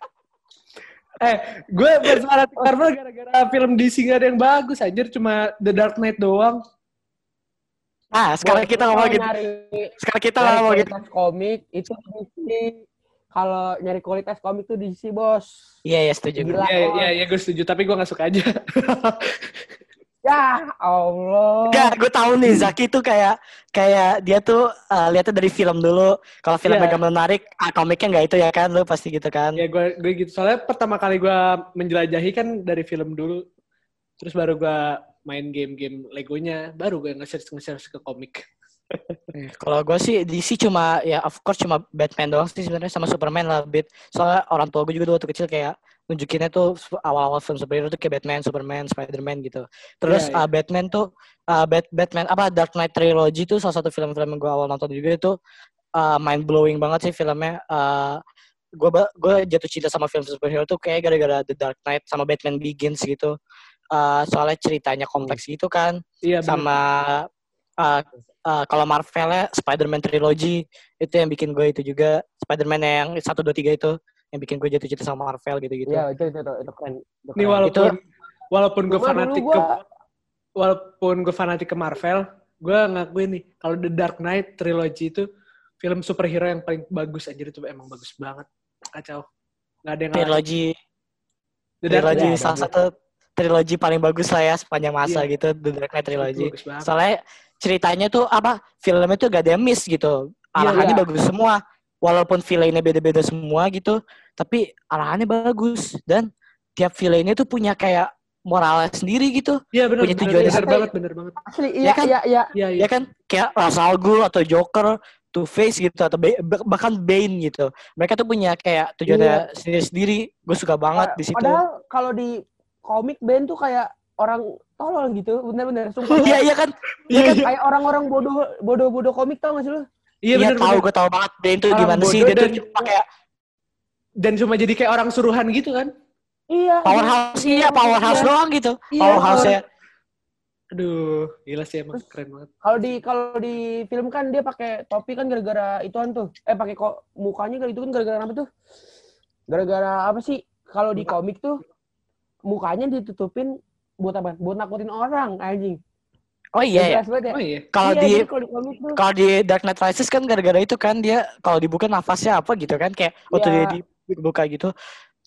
eh, gue fanatik Marvel gara-gara film DC nggak ada yang bagus anjir cuma The Dark Knight doang. Nah sekarang Gua- kita gua ngomongin nyari sekarang kita nyari ngomongin kualitas komik itu DC. Kalau nyari kualitas komik tuh DC bos. iya ya setuju gue. Gila. Iya iya iya gue setuju tapi gue nggak suka aja. Ya Allah. Enggak, gue tahu nih Zaki tuh kayak kayak dia tuh uh, lihatnya dari film dulu. Kalau film agak menarik, ah, komiknya nggak itu ya kan, lu pasti gitu kan. ya gue gue gitu soalnya pertama kali gue menjelajahi kan dari film dulu. Terus baru gue main game-game Legonya, baru gue nge-search nge-search ke komik. Eh, Kalau gue sih DC cuma ya of course cuma Batman doang sih sebenarnya sama Superman lah bit. Soalnya orang tua gue juga dulu waktu kecil kayak nunjukinnya tuh awal-awal film superhero tuh kayak Batman, Superman, Spider-Man gitu. Terus Iya, iya. uh, Batman tuh uh, Bat Batman apa Dark Knight Trilogy tuh salah satu film-film yang gue awal nonton juga itu uh, mind blowing banget sih filmnya. Uh, gue gue jatuh cinta sama film superhero tuh kayak gara-gara The Dark Knight sama Batman Begins gitu. Eh, soalnya ceritanya kompleks gitu kan. Iya, bener. sama uh, uh, kalau Marvel-nya Spider-Man trilogy itu yang bikin gue itu juga Spider-Man yang 1 2 3 itu yang bikin gue jatuh cinta sama Marvel gitu-gitu. Iya, itu, itu, itu, itu keren. Itu Nih keren. walaupun walaupun gue fanatik dulu ke gua- walaupun gue fanatik ke Marvel, gue ngakuin nih kalau The Dark Knight trilogy itu film superhero yang paling bagus anjir itu emang bagus banget. Kacau. Gak ada yang. Trilogy The Dark trilogy Knight. salah satu trilogy paling bagus lah ya sepanjang masa Iya. gitu The Dark Knight trilogy. bagus banget. Soalnya ceritanya tuh apa? Filmnya tuh gak ada yang miss gitu. Iya, Arahannya iya. bagus semua. Walaupun villainnya beda-beda semua gitu, tapi arahannya bagus dan tiap villainnya tuh punya kayak moralnya sendiri gitu. Iya benar, punya benar, tujuannya benar sendiri. banget, benar banget. Asli, Ya iya, kan? iya, iya. Iya, iya. Ya kan kayak Ra's al Ghul atau Joker, Two Face gitu atau Ba- bahkan Bane gitu. Mereka tuh punya kayak tujuannya sendiri-sendiri. Gue suka banget di situ. Padahal kalau di komik band tuh kayak orang tolol gitu, bener-bener sumpah. Iya iya kan? Iya, iya. kayak orang-orang bodoh bodoh-bodoh komik tau gak sih lu? Iya Iya benar, tahu gue tahu banget tuh Orang gimana sih dia tuh dan- cuma kayak Dan cuma jadi kayak orang suruhan gitu kan. Iya. powerhouse iya powerhouse Iya. doang gitu. Iya, Powerhouse ya. Aduh, gila sih emang keren banget. Kalau di kalau di film kan dia pakai topi kan gara-gara ituan tuh. Eh pakai kok mukanya kan itu kan gara-gara apa tuh? Gara-gara apa sih? Kalau di komik tuh mukanya ditutupin buat apa? Buat nakutin orang anjing. Oh iya ya. Ya. Oh iya. Kalau Iya, di jadi kalau di Dark Knight Rises kan gara-gara itu kan dia kalau dibuka nafasnya apa gitu kan kayak waktu Iya. dia dibuka gitu.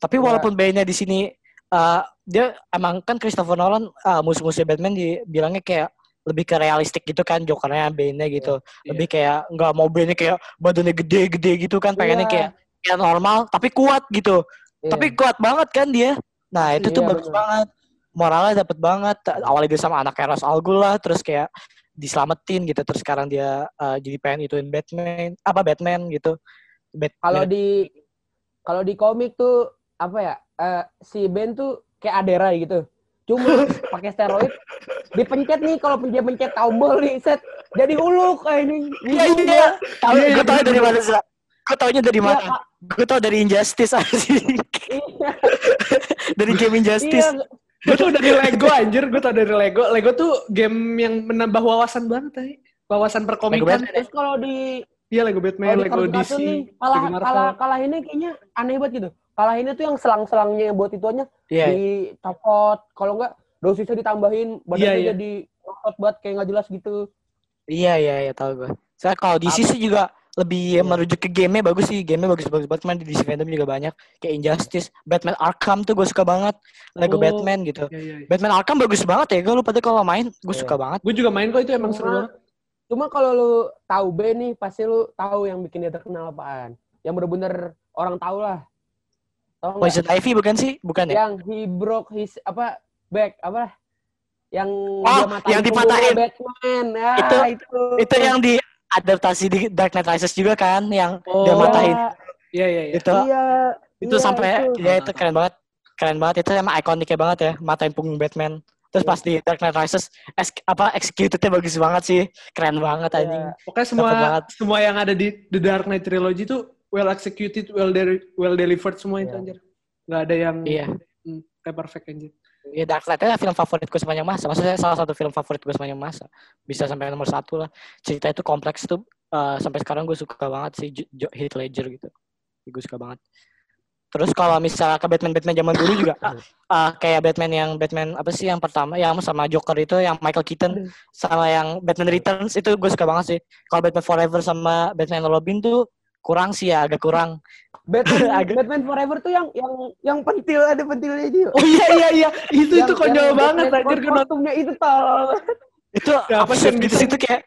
Tapi Iya. walaupun Bane-nya di sini eh, dia emang kan Christopher Nolan eh, musuh-musuhnya Batman dibilangnya kayak lebih ke realistik gitu kan Jokernya Bane-nya gitu. Iya. Lebih kayak nggak mau Bane-nya kayak badannya gede-gede gitu kan pengennya Iya. kayak kayak normal tapi kuat gitu. Iya. Tapi kuat banget kan dia. Nah, itu tuh Iya, bagus bener. banget. Moralnya dapet banget. Awalnya dia sama anak Eros Al Ghul lah, terus kayak diselamatin gitu. Terus sekarang dia uh, jadi pengen ituin Batman, apa Batman gitu. Kalau di kalau di komik tuh apa ya? eh, si Ben tuh kayak Adera gitu. Cuma pakai steroid dipencet nih kalau dia pencet tombol nih set jadi huluk kayak ini. Iya iya. Tahu Iya, iya, gue tahu dari mana sih? Gue taunya dari Iya, mana? Gue tau dari Injustice. Iya. dari game Injustice. Iya, Gue tuh dari Lego anjir, gue tau dari Lego. Lego tuh game yang menambah wawasan banget, tay. Wawasan perkomikan. Batman. terus kalau di Iya, Lego Batman, Lego DC, nih kalah Lego Marvel. kalah kalah ini kayaknya aneh banget gitu. Kalahinnya tuh yang selang-selangnya yang buat ituannya Iya. dicopot, kalau enggak dosisnya ditambahin, badannya Iya, iya. jadi ngotot banget kayak nggak jelas gitu. Iya iya iya tahu gue. Saya kalau DC sih juga lebih Iya. merujuk ke game-nya bagus sih. Game-nya bagus-bagus banget. Cuman di DC fandom juga banyak. Kayak Injustice, Batman Arkham tuh gue suka banget. Lego Oh. Batman gitu. Iya, iya. Batman Arkham bagus banget ya. Gue lupa deh kalau main, gue Iya. suka banget. Gue juga main kok itu emang seru Cuma- banget. Cuma kalau lu tahu Ben nih, pasti lu tahu yang bikin dia terkenal apaan. Yang bener-bener orang tahu lah. Tahu nggak? Poison Ivy bukan sih? Bukan ya? Yang he broke his apa back apa? Yang Oh, dia yang dipatahin. Batman. Ah, Itu- itu. Itu yang di adaptasi di Dark Knight Rises juga kan, yang Oh. dia matahin Iya, iya, iya. itu. Iya. Itu iya, sampai itu. ya itu keren banget. Keren banget itu emang ikoniknya banget ya, matain punggung Batman. Terus pas di Dark Knight Rises es- apa executednya bagus banget sih. Keren banget Iya. anjing. Pokoknya semua semua yang ada di The Dark Knight Trilogy tuh well executed, well de- well delivered semua itu Iya. anjir. Nggak ada yang Iya. hmm, kayak perfect anjir. Ya Dark Knight adalah film favorit gue sepanjang masa. Maksudnya salah satu film favorit gue sepanjang masa. Bisa sampai nomor satu lah. Cerita itu kompleks tuh. eh, sampai sekarang gue suka banget sih Jo- Heath Ledger gitu. Gue suka banget. Terus kalau misalnya ke Batman Batman zaman dulu juga eh, kayak Batman yang Batman apa sih yang pertama yang sama Joker itu yang Michael Keaton sama yang Batman Returns itu gue suka banget sih. Kalau Batman Forever sama Batman Robin tuh kurang sih ya agak kurang. Batman, Agak- Batman Forever tuh yang yang yang pentil ada pentilnya dia. Oh iya iya iya, itu itu Yang- konyol yang banget anjir kostumnya itu tol. Itu Ya, apa sih gitu sih itu kayak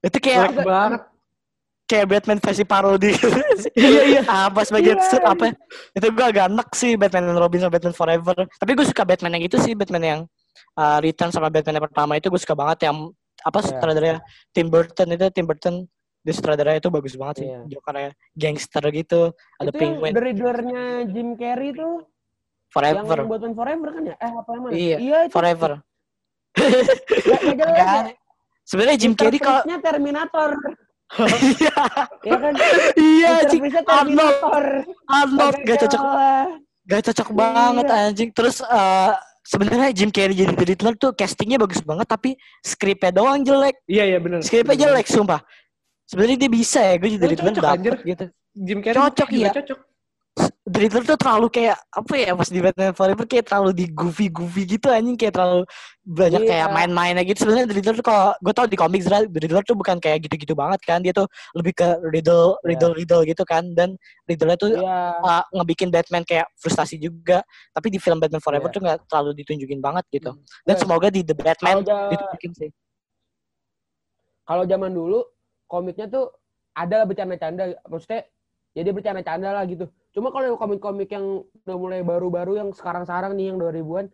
itu kayak jelek banget. kayak Batman versi parodi Iya iya. apa sebagai Iya. suit apa itu gue agak enak sih Batman and Robin sama Batman Forever tapi gue suka Batman yang itu sih Batman yang uh, Return sama Batman yang pertama itu gue suka banget yang apa Iya. sutradaranya Tim Burton itu Tim Burton di sutradaranya itu bagus banget sih Iya. Jokernya gangster gitu ada itu Penguin The Riddler-nya Jim Carrey tuh yang Forever Batman Forever kan ya? Eh apa yang mana? Iya, iya itu. Forever Nggak- nggak jelas ya. Sebenarnya Jim. Carrey kalau Terminator. Iya, ya kan? iya, Arnold, Terminator. Arnold gak cocok, gak cocok Iya. banget anjing. Terus eh sebenarnya Jim Carrey jadi The Riddler tuh castingnya bagus banget, tapi skripnya doang jelek. Iya iya benar. Skripnya jelek, sumpah. Sebenarnya dia bisa ya, gue jadi Riddler anjir. gitu. Jim Carrey Cocok, iya. Cocok. The Riddler tuh terlalu kayak apa ya pas di Batman Forever kayak terlalu di goofy goofy gitu anjing kayak terlalu banyak Iya. kayak main-mainnya gitu sebenarnya The Riddler tuh kalau gue tau di komik The Riddler tuh bukan kayak gitu-gitu banget kan dia tuh lebih ke riddle Iya. riddle riddle gitu kan dan riddle tuh Iya. uh, ngebikin Batman kayak frustasi juga tapi di film Batman Forever Iya. tuh nggak terlalu ditunjukin banget gitu Hmm. dan Iya. semoga di The Batman ja- ditunjukin sih kalau zaman dulu komiknya tuh ada lah bercanda-canda maksudnya ya dia bercanda-canda lah gitu. Cuma kalau yang komik-komik yang udah mulai baru-baru yang sekarang-sekarang nih yang 2000-an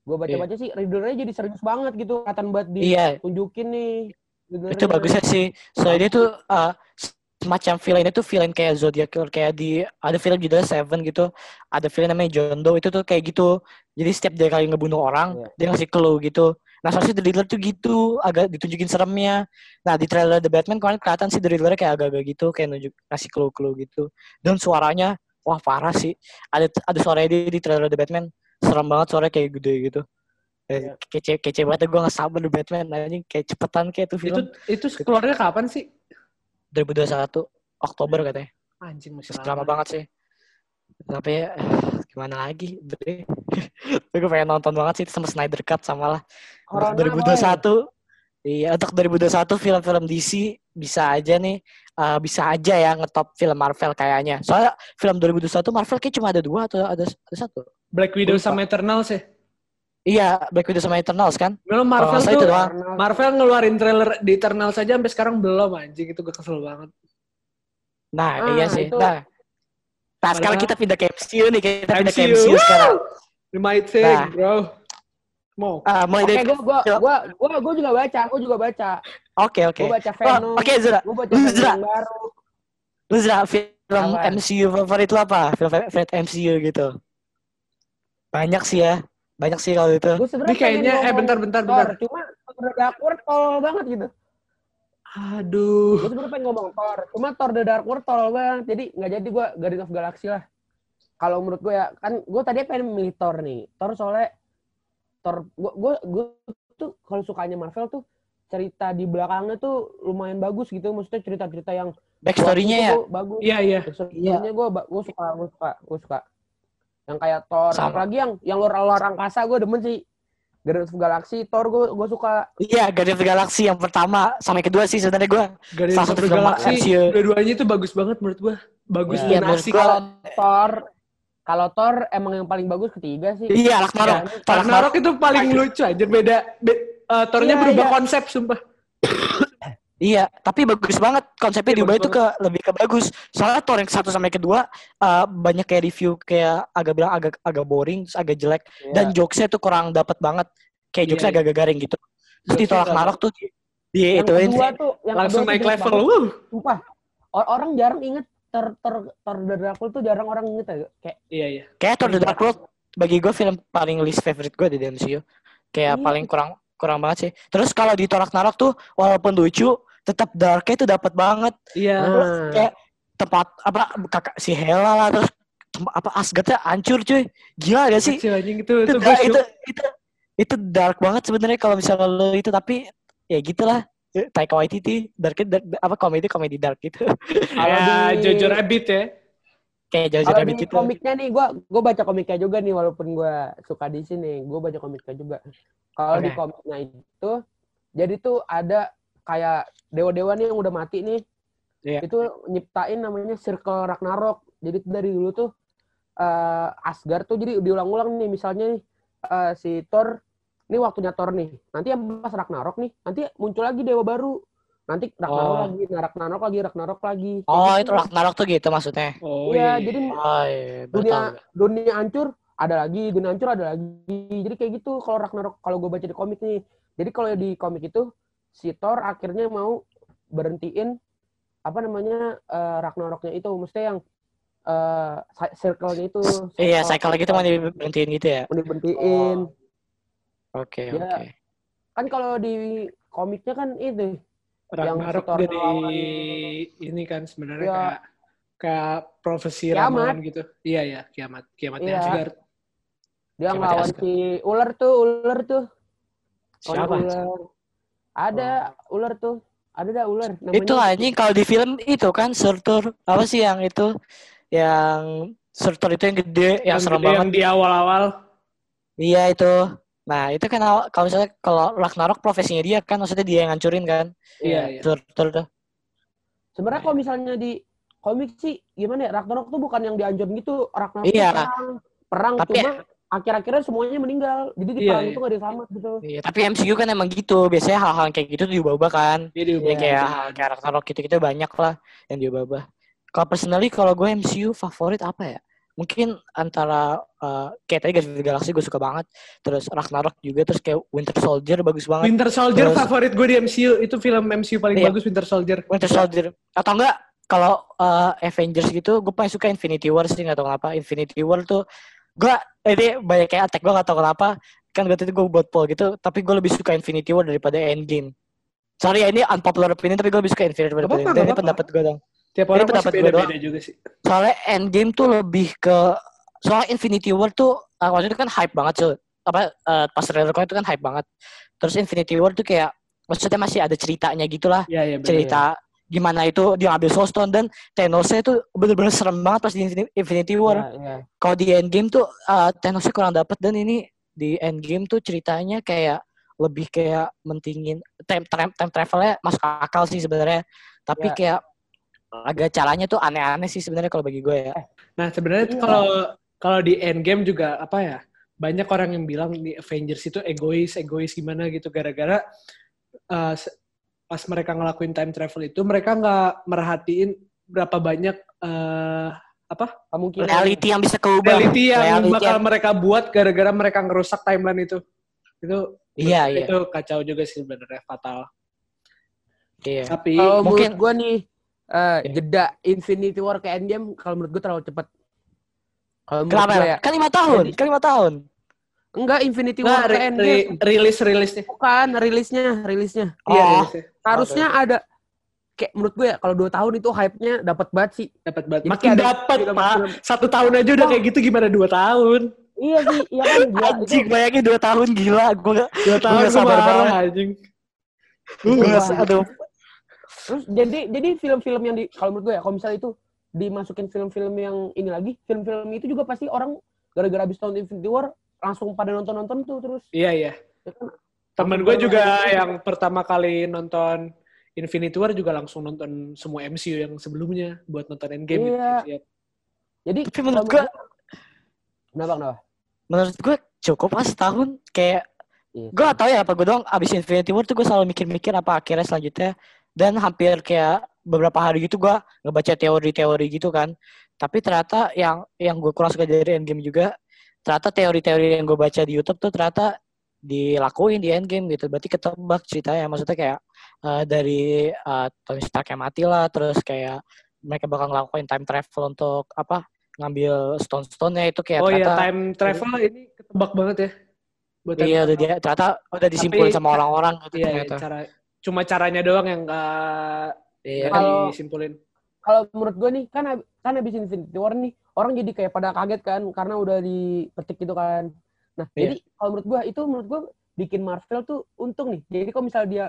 gue baca-baca sih Riddler-nya jadi serius banget gitu kelihatan banget iya. ditunjukin nih. Riddler-nya. itu bagusnya sih. Soalnya dia tuh uh, semacam villain itu villain kayak Zodiac Killer kayak di ada film judulnya Seven gitu. Ada film namanya John Doe itu tuh kayak gitu. Jadi setiap dia kali ngebunuh orang Iya. dia ngasih clue gitu nah soalnya The Riddler tuh gitu agak ditunjukin seremnya. Nah di trailer The Batman kemarin kelihatan sih The Riddler kayak agak-agak gitu kayak nunjuk ngasih clue-clue gitu. Dan suaranya wah parah sih. Ada ada suaranya dia di trailer The Batman. Serem banget suaranya kayak gede gitu. Iya. Eh, kece kece banget gue nggak sabar The Batman anjing. Kayak cepetan kayak tuh Itu film. Itu keluarnya kapan sih? 2021 Oktober katanya. Anjing masih Masih lama banget sih. Tapi ya gimana lagi Bre. tapi gue pengen nonton banget sih itu sama Snyder Cut sama lah Corona, untuk 2021 iya untuk 2021 film-film DC bisa aja nih eh, bisa aja ya ngetop film Marvel kayaknya soalnya film 2021 Marvel kayak cuma ada dua atau ada, ada satu Black Widow Lupa. sama Eternals ya. iya Black Widow sama Eternals kan Kalau Marvel tuh itu doang. Karena- Marvel ngeluarin trailer di Eternals saja sampai sekarang belum anjing itu gue kesel banget. nah Ah, iya sih itu- nah Nah, sekarang kita pindah ke MCU nih, kita pindah ke MCU, sekarang. The might thing, Nah. bro. Mau. Ah, mulai Oke, dari gue gua, gua, gua, gua juga baca, gua juga baca. Oke, oke. Gua baca Oh, Venom, Oke, Zura. gua baca Venom Zura. baru. Lu Zura, film Apa? MCU favorit lu apa? Film favorit MCU gitu. Banyak sih ya. Banyak sih kalau itu. Gua Ini kayaknya, eh bentar, bentar, bentar. Cuma udah World tolol banget gitu. Aduh. Gue sebenarnya pengen ngomong Thor, cuma Thor The Dark World tolol banget. Jadi nggak jadi gue Guardian of Galaxy lah. Kalau menurut gue ya, kan gue tadi pengen milih Thor nih. Thor soalnya Thor, gue gue gue tuh kalau sukanya Marvel tuh cerita di belakangnya tuh lumayan bagus gitu. Maksudnya cerita-cerita yang Backstory-nya ya. Bagus. Iya, iya. Backstory-nya gue gue suka, gue suka, gue suka. Yang kayak Thor, Sama. apalagi yang yang luar luar angkasa gue demen sih. Guardian of Galaxy, Thor gue gue suka. Iya, Guardian of the Galaxy yang pertama sama yang kedua sih sebenarnya gue. Guardians Salah of the Galaxy, dua-duanya itu bagus banget menurut gua. Bagus Iya, dan menurut asik. Kalau Thor, kalau Thor emang yang paling bagus ketiga sih. Iya, Ragnarok. Iya, Thor Ragnarok itu paling lucu aja beda. be- eh, Thor-nya Iya, berubah iya. konsep sumpah. Iya, tapi bagus banget konsepnya Iya, diubah itu ke lebih ke bagus. Soalnya Thor yang satu sampai kedua eh, banyak kayak review kayak agak bilang agak agak boring, terus agak jelek Iya. dan jokesnya tuh kurang dapat banget. Kayak Iya, jokesnya iya. agak-agak garing gitu. Terus di Jokesnya Thor nggak- Ragnarok tuh di, di yang ituin kedua sih. tuh yang Langsung kedua naik level. banget. Wuh. Sumpah. Or- orang jarang inget Thor Thor Thor The tuh jarang orang inget ya. Kayak Iya, iya. Kayak Thor The World bagi gue film paling least favorite gue di MCU. Kayak Iya. paling kurang kurang banget sih. Terus kalau di Thor Ragnarok tuh walaupun lucu, tetap darknya tuh dapat banget. Iya. Nah. kayak tempat apa kakak si Hela lah terus tem- apa Asgardnya hancur cuy. Gila gak sih? Kecil anjing itu Itu itu itu, shock. itu itu dark banget sebenarnya kalau misalnya lo itu tapi ya gitulah. Taika Waititi darknya dark, apa komedi komedi dark gitu. Kalau Ya, di- Jojo Rabbit ya. Kayak jauh di gitu. komiknya nih, gue gue baca komiknya juga nih, walaupun gue suka di sini, gue baca komiknya juga. Kalau di Oke. komiknya itu, jadi tuh ada kayak dewa-dewa nih yang udah mati nih, Iya. itu nyiptain namanya Circle Ragnarok. Jadi dari dulu tuh eh, Asgard tuh jadi diulang-ulang nih, misalnya nih eh, si Thor, ini waktunya Thor nih. Nanti yang pas Ragnarok nih, nanti muncul lagi dewa baru. Nanti Ragnarok Oh. lagi, nah Ragnarok lagi, Ragnarok lagi. Oh, gitu. itu Ragnarok tuh gitu maksudnya. Oh Iya, iya. jadi Oh, iya, dunia dunia hancur ada lagi dunia hancur ada lagi jadi kayak gitu kalau Ragnarok kalau gue baca di komik nih jadi kalau di komik itu si Thor akhirnya mau berhentiin apa namanya eh, Ragnaroknya itu mesti yang eh, ci- circle-nya itu Iya, cycle gitu mau diberhentiin gitu ya. mau diberhentiin Oke, Ya. oke. kan kalau di komiknya kan itu Ragnarok Thor jadi lawan- ini kan sebenarnya Iya. kayak kayak profesi ramalan gitu. Iya ya, kiamat. Kiamatnya Iya. Asgard. Dia Kayak ngelawan si ular tuh, ular tuh. Siapa? Ular. Ada ular tuh. Ada dah ular. Itu anjing kalau di film itu kan Surtur apa sih yang itu yang Surtur itu yang gede yang, Yang serem gede, banget. yang di awal-awal. Iya itu. Nah itu kan kalau misalnya kalau Ragnarok profesinya dia kan maksudnya dia yang ngancurin kan. Iya, iya. Surtur tuh. Sebenarnya kalau misalnya di komik sih gimana ya? Ragnarok tuh bukan yang dianjurin gitu. Ragnarok Iya. perang. Perang Tapi- cuma akhir-akhirnya semuanya meninggal. Jadi di Iya, perang iya. itu gak ada yang selamat gitu. Iya, tapi MCU kan emang gitu. Biasanya hal-hal kayak gitu tuh diubah-ubah kan. Dia Ya, diubah. kayak kayak Ragnarok gitu-gitu banyak lah yang diubah-ubah. Kalau personally kalau gue MCU favorit apa ya? Mungkin antara eh, kayak tadi Guardians of the Galaxy gue suka banget. Terus Ragnarok juga terus kayak Winter Soldier bagus banget. Winter Soldier Terus- favorit gue di MCU. Itu film MCU paling Iya. bagus Winter Soldier. Winter Soldier atau enggak kalau eh, Avengers gitu gue paling suka Infinity War sih nggak tahu kenapa Infinity War tuh gue ini banyak kayak attack gue nggak tahu kenapa. Kan gue itu gue buat poll gitu tapi gue lebih suka Infinity War daripada Endgame. Sorry ya ini unpopular opinion tapi gue lebih suka Infinity War daripada Endgame. ini pendapat gue dong Tiap Ini orang masih pendapat gue beda-beda juga sih. soalnya Endgame tuh lebih ke soalnya Infinity War tuh uh, waktu itu kan hype banget cuy. Apa eh, pas trailer itu kan hype banget. Terus Infinity War tuh kayak maksudnya masih ada ceritanya gitulah. Iya, iya benar. cerita gimana itu dia ngambil Soul Stone dan Thanosnya itu bener-bener serem banget pas di Infini- Infinity War. Iya, iya. Kalau di Endgame tuh uh, Thanosnya kurang dapet dan ini di Endgame tuh ceritanya kayak lebih kayak mentingin time, time, time travelnya masuk akal sih sebenarnya. Tapi Ya. kayak agak caranya tuh aneh-aneh sih sebenarnya kalau bagi gue ya. Nah, sebenarnya Iya. kalau kalau di Endgame juga apa ya? Banyak orang yang bilang di Avengers itu egois, egois gimana gitu gara-gara uh, pas mereka ngelakuin time travel itu mereka nggak merhatiin berapa banyak uh, Kemungkinan. Reality yang bisa keubah. reality yang Reality bakal yang- mereka buat gara-gara mereka ngerusak timeline itu. Itu Iya, iya. itu kacau juga sih sebenarnya fatal. Iya. Tapi Kalau Mungkin- menurut gue nih, eh, Iya. jeda Infinity War ke Endgame, kalau menurut gue terlalu cepat. Kalau menurut Kenapa? gue ya, Kan lima tahun. Kan lima tahun. Enggak Infinity War ke Endgame. ri- rilis rilisnya. Bukan, rilisnya, rilisnya. Iya, Oh. rilisnya. Harusnya ada, kayak menurut gue ya, kalau dua tahun itu hype-nya dapat banget sih. Dapat banget. Makin dapat, Pak. Satu tahun aja udah Oh. kayak gitu gimana dua tahun? Iya sih, iya kan. Gila, Anjing, itu, bayangin dua tahun gila. Gue Dua tahun nggak gue sabar banget. anjing. gue Wah. aduh. terus jadi jadi film-film yang di, kalau menurut gue ya, kalau misalnya itu dimasukin film-film yang ini lagi, film-film itu juga pasti orang gara-gara habis nonton Infinity War langsung pada nonton-nonton tuh terus. Iya, iya. Ya kan? Temen gue juga nonton. yang pertama kali nonton Infinity War juga langsung nonton semua MCU yang sebelumnya buat nonton Endgame. gitu. Iya. Jadi Tapi menurut gue kenapa kenapa? menurut gue cukup lah setahun kayak Iya. gue gak tau ya apa gue doang abis Infinity War tuh gue selalu mikir-mikir apa akhirnya selanjutnya dan hampir kayak beberapa hari gitu gue ngebaca teori-teori gitu kan tapi ternyata yang yang gue kurang suka dari Endgame juga ternyata teori-teori yang gue baca di YouTube tuh ternyata dilakuin di Endgame gitu berarti ketebak ceritanya maksudnya kayak eh, dari eh, Tony Stark yang mati lah terus kayak mereka bakal ngelakuin time travel untuk apa ngambil stone-stone-nya itu kayak Oh iya, time travel ini ketebak banget ya. Buat Iya, udah dia ternyata udah disimpulin Tapi- sama orang-orang gitu Iya, iya, ternyata. cara cuma caranya doang yang nggak Iya. disimpulin. Kalau menurut gue nih kan kan habis Infinity War nih orang jadi kayak pada kaget kan karena udah dipetik gitu kan. Nah, Iya. jadi kalau menurut gue itu menurut gue bikin Marvel tuh untung nih. Jadi kalau misalnya dia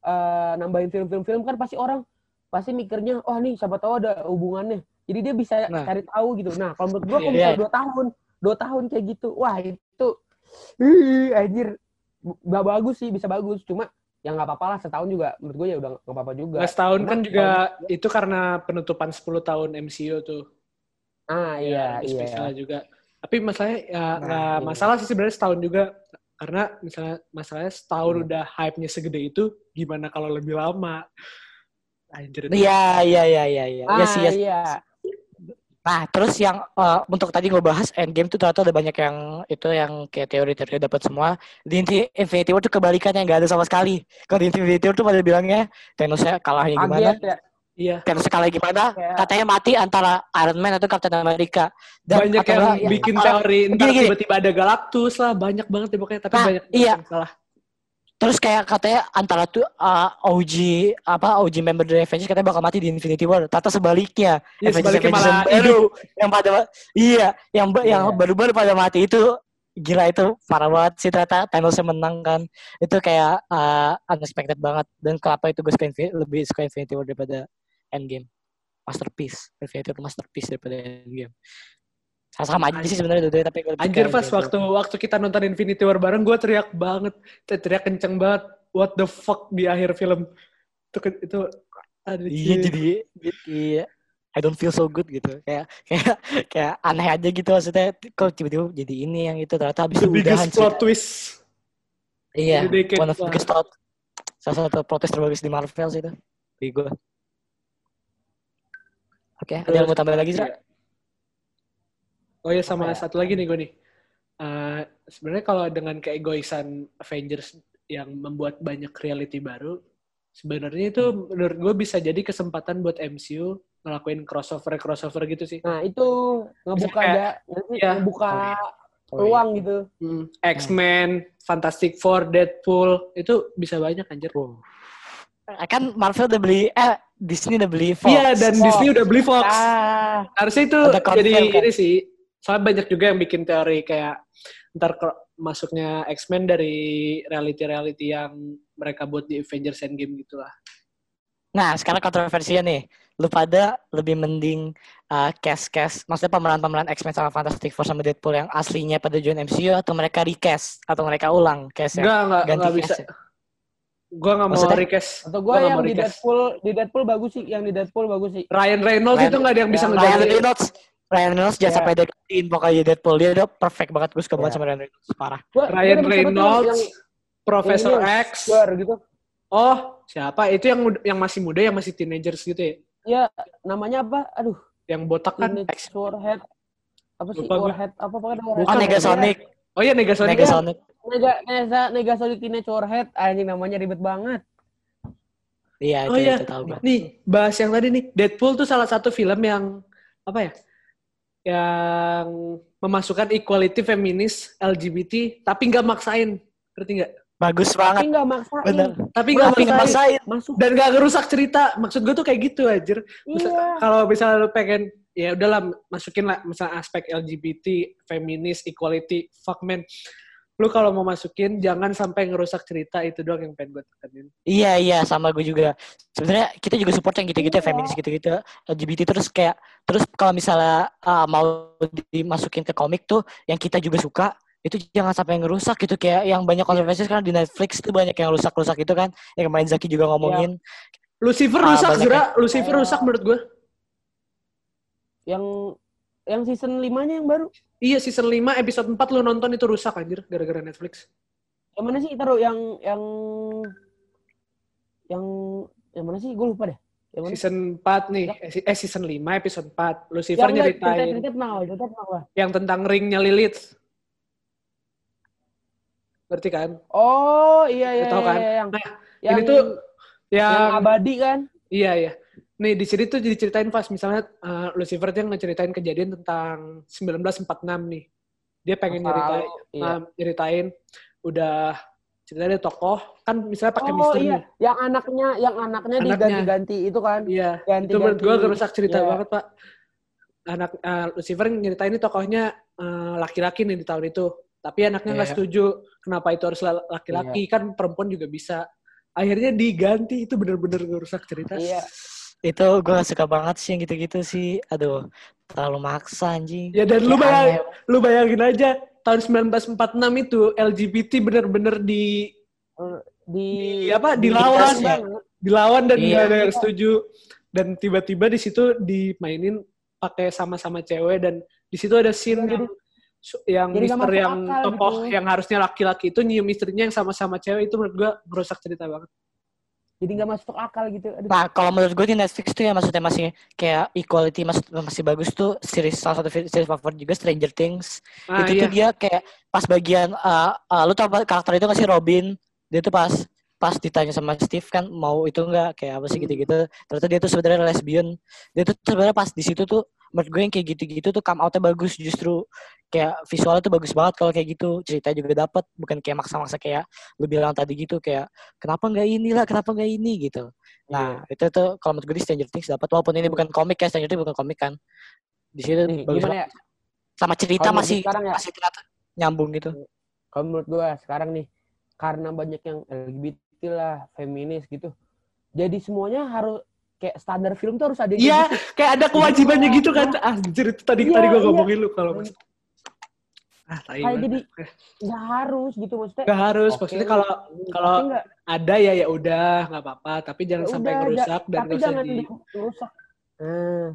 eh, nambahin film-film-film kan pasti orang pasti mikirnya, oh nih siapa tahu ada hubungannya. Jadi dia bisa Nah. cari tahu gitu. Nah, kalau menurut gue kalau Iya. misalnya dua tahun, dua tahun kayak gitu, wah itu, ih, anjir, nggak bagus sih, bisa bagus. Cuma ya nggak apa-apa lah setahun juga. Menurut gue ya udah nggak apa-apa juga. Nah, setahun kan kalau- juga itu karena penutupan 10 tahun MCU tuh. Ah iya, ada iya. spesial juga. Tapi masalahnya ya Nah, nggak iya. masalah sih sebenarnya setahun juga karena misalnya masalahnya setahun Iya. udah hype-nya segede itu gimana kalau lebih lama? Anjir. itu. Iya, iya, iya, iya, iya. Ah, Iya sih, iya. iya. Nah, terus yang eh, untuk tadi ngebahas Endgame tuh ternyata ada banyak yang itu yang kayak teori-teori dapat semua. Di Infinity War tuh kebalikannya nggak ada sama sekali. Kalau di Infinity War tuh pada bilangnya Thanosnya kalahnya gimana? Kaget ya. Iya. Thanos kalah gimana? Kayak- Katanya mati antara Iron Man atau Captain America. Dan banyak yang enggak, bikin kalau- teori ntar gini, gini. tiba-tiba ada Galactus lah banyak banget ya pokoknya tapi Nah, banyak iya. yang salah Terus kayak katanya antara tuh uh, OG apa OG member dari Avengers katanya bakal mati di Infinity War. Tata sebaliknya. Iya, Avengers- sebaliknya Avengers malah yang baru yang pada iya yang ba- yang Iya. baru-baru pada mati itu gila itu parah banget sih ternyata Thanos menang kan. Itu kayak uh, unexpected banget dan kenapa itu gue suka lebih suka Infinity War daripada Endgame. Masterpiece. War masterpiece daripada Endgame. Sama aja sih sebenarnya dua-duanya tapi Anjir pas War. waktu waktu kita nonton Infinity War bareng gue teriak banget. Teriak kenceng banget. What the fuck di akhir film. Itu itu Iya jadi iya I don't feel so good gitu kayak kayak kayak aneh aja gitu maksudnya kok tiba-tiba jadi ini yang itu ternyata habis the itu biggest plot twist. iya decade. one of the biggest plot salah satu protes terbagus di Marvel sih itu bagi gue oke ada yang mau tambah lagi Zra? Iya. Oh ya sama ya? satu lagi nih gue nih. Eh, Sebenarnya kalau dengan keegoisan Avengers yang membuat banyak reality baru, sebenarnya itu Hmm. menurut gue bisa jadi kesempatan buat MCU ngelakuin crossover crossover gitu sih. Nah, itu ngebuka ada Iya. ngebuka Oh, iya. gitu. Hmm, X-Men, Fantastic Four, Deadpool itu bisa banyak anjir. Eh, kan Marvel udah beli eh Disney udah beli Fox Iya dan Fox. Disney udah beli Fox. Ah, Harusnya itu jadi kan? ini sih. Soalnya banyak juga yang bikin teori kayak ntar masuknya X-Men dari reality-reality yang mereka buat di Avengers Endgame gitu lah. Nah, sekarang kontroversinya nih. Lu pada lebih mending uh, cast-cast, maksudnya pemeran-pemeran X-Men sama Fantastic Four sama Deadpool yang aslinya pada join MCU atau mereka recast atau mereka ulang cast Enggak, enggak, enggak bisa. cast ya? Gue nggak mau Maksudnya? request. atau Gua gue nggak yang di. Deadpool, di Deadpool bagus sih, yang di Deadpool bagus sih. Ryan Reynolds Ryan- itu nggak ada yang bisa yang Ryan. Reynolds, Ryan Reynolds jangan Ya. sampai deketin pokoknya Deadpool. Dia udah perfect banget. Gue suka banget Ya. sama Ryan Reynolds. Parah. Gua, Ryan gua ada Reynolds, Professor X. Gitu. Oh, siapa? Itu yang yang masih muda, yang masih teenagers gitu ya? Ya, namanya apa? Aduh, Yang botak kan? Teenage Warhead. Apa sih? Gua. Warhead apa pokoknya ada Oh, Warhead. Negasonic. Oh iya, Negasonic. Negasonic. Nega Nega Negasonic Teenage Warhead. Anjing namanya ribet banget. Iya, Oh itu, iya. itu tahu gue. Nih, bahas yang tadi nih. Deadpool tuh salah satu film yang apa ya? Yang memasukkan equality feminis LGBT tapi nggak maksain. Ngerti nggak? Bagus Tapi banget. nggak maksain. Bener. Tapi nggak Tapi nggak maksain. maksain. Masuk. Dan nggak ngerusak cerita. Maksud gue tuh kayak gitu aja. Iya. Kalau misalnya lu pengen ya udahlah masukin lah misalnya aspek LGBT, feminis, equality, fuck man. Lu kalau mau masukin jangan sampai ngerusak cerita itu doang yang pengen gue tekenin. Iya iya sama gue juga. Sebenarnya kita juga support yang gitu-gitu ya, Iya. feminis gitu-gitu, LGBT terus kayak terus kalau misalnya uh, mau dimasukin ke komik tuh yang kita juga suka itu jangan sampai ngerusak gitu kayak yang banyak kontroversi sekarang di Netflix tuh banyak yang rusak-rusak itu kan yang kemarin Zaki juga ngomongin Lucifer Ah, rusak, Zura. Lucifer rusak menurut gue. Yang yang season 5-nya yang baru. Iya, season 5, episode 4 lu nonton itu rusak anjir, gara-gara Netflix. Yang mana sih? Taruh yang yang yang yang mana sih? Gue lupa deh. Yang mana? Season 4 nih, eh, si- eh season 5, episode 4. Lucifer Yang enggak, cerita, nyeritain cerita tentang apa? Cerita tentang apa? yang tentang ringnya Lilith. Ngerti kan? Oh iya iya, Tahu kan? iya, yang, Nah, yang, ini tuh yang yang, abadi kan? iya iya. Nih di sini tuh diceritain pas misalnya eh, Lucifer dia ngeceritain kejadian tentang 1946 nih. Dia pengen Masa nyeritain, lalu, iya. eh, nyeritain udah ceritanya tokoh kan misalnya pakai Oh misteri iya, yang anaknya yang anaknya, Anaknya. diganti-ganti itu kan? Iya, Ganti-ganti. itu menurut gue ngerusak cerita Iya. banget pak. Anak eh, Lucifer nyeritain ini tokohnya eh, laki-laki nih di tahun itu, tapi anaknya nggak Iya. setuju. Kenapa itu harus la- laki-laki? Kan perempuan juga bisa. Akhirnya diganti itu bener-bener ngerusak cerita. Iya. Itu gue suka banget sih yang gitu-gitu sih aduh terlalu maksa anjing Ya dan lu bayangin, aneh. lu bayangin aja tahun 1946 itu LGBT bener-bener di Di, Di apa, dilawan. banget. dilawan dan Iya. nggak ada yang setuju. Dan tiba-tiba di situ dimainin pakai sama-sama cewek dan di situ ada scene Iya, yang yang jadi mister yang akal tokoh gitu. yang harusnya laki-laki itu nyium istrinya yang sama-sama cewek itu menurut gua merusak cerita banget. Jadi nggak masuk akal gitu. Aduh. Nah, kalau menurut gue di Netflix tuh ya maksudnya masih kayak equality maksud masih bagus tuh series salah satu series favorit juga Stranger Things. Nah, itu iya. tuh dia kayak pas bagian uh, uh, lu tau karakter itu gak sih Robin? Dia tuh pas pas ditanya sama Steve kan mau itu enggak kayak apa sih gitu-gitu. Ternyata dia tuh sebenarnya lesbian. Dia tuh sebenarnya pas di situ tuh menurut gue yang kayak gitu-gitu tuh come outnya bagus. Justru kayak visualnya tuh bagus banget kalau kayak gitu. Ceritanya juga dapat bukan kayak maksa-maksa kayak lu bilang tadi gitu kayak kenapa nggak ini lah? Kenapa nggak ini? Gitu. Nah itu tuh kalau menurut gue di Stranger Things dapat walaupun ini bukan komik ya Stranger Things bukan komik kan. Di situ Nih, bagus gimana ya? sama cerita menurut masih sekarang ya- masih ternyata nyambung gitu. Kalau menurut gue sekarang nih, karena banyak yang LGBT lah, feminis gitu. Jadi semuanya harus kayak standar film tuh harus ada yang Iya, kayak gitu. kayak ada kewajibannya gitu kan. Anjir itu tadi Iya, tadi gue iya. ngomongin lu kalau Ah, tai Kayak jadi nggak harus gitu maksudnya. Nggak harus, Oke, maksudnya kalau kalau ada ya ya udah nggak apa-apa, tapi jangan ya sampai udah, ngerusak ja- dan tapi jangan di dirusak. Nah,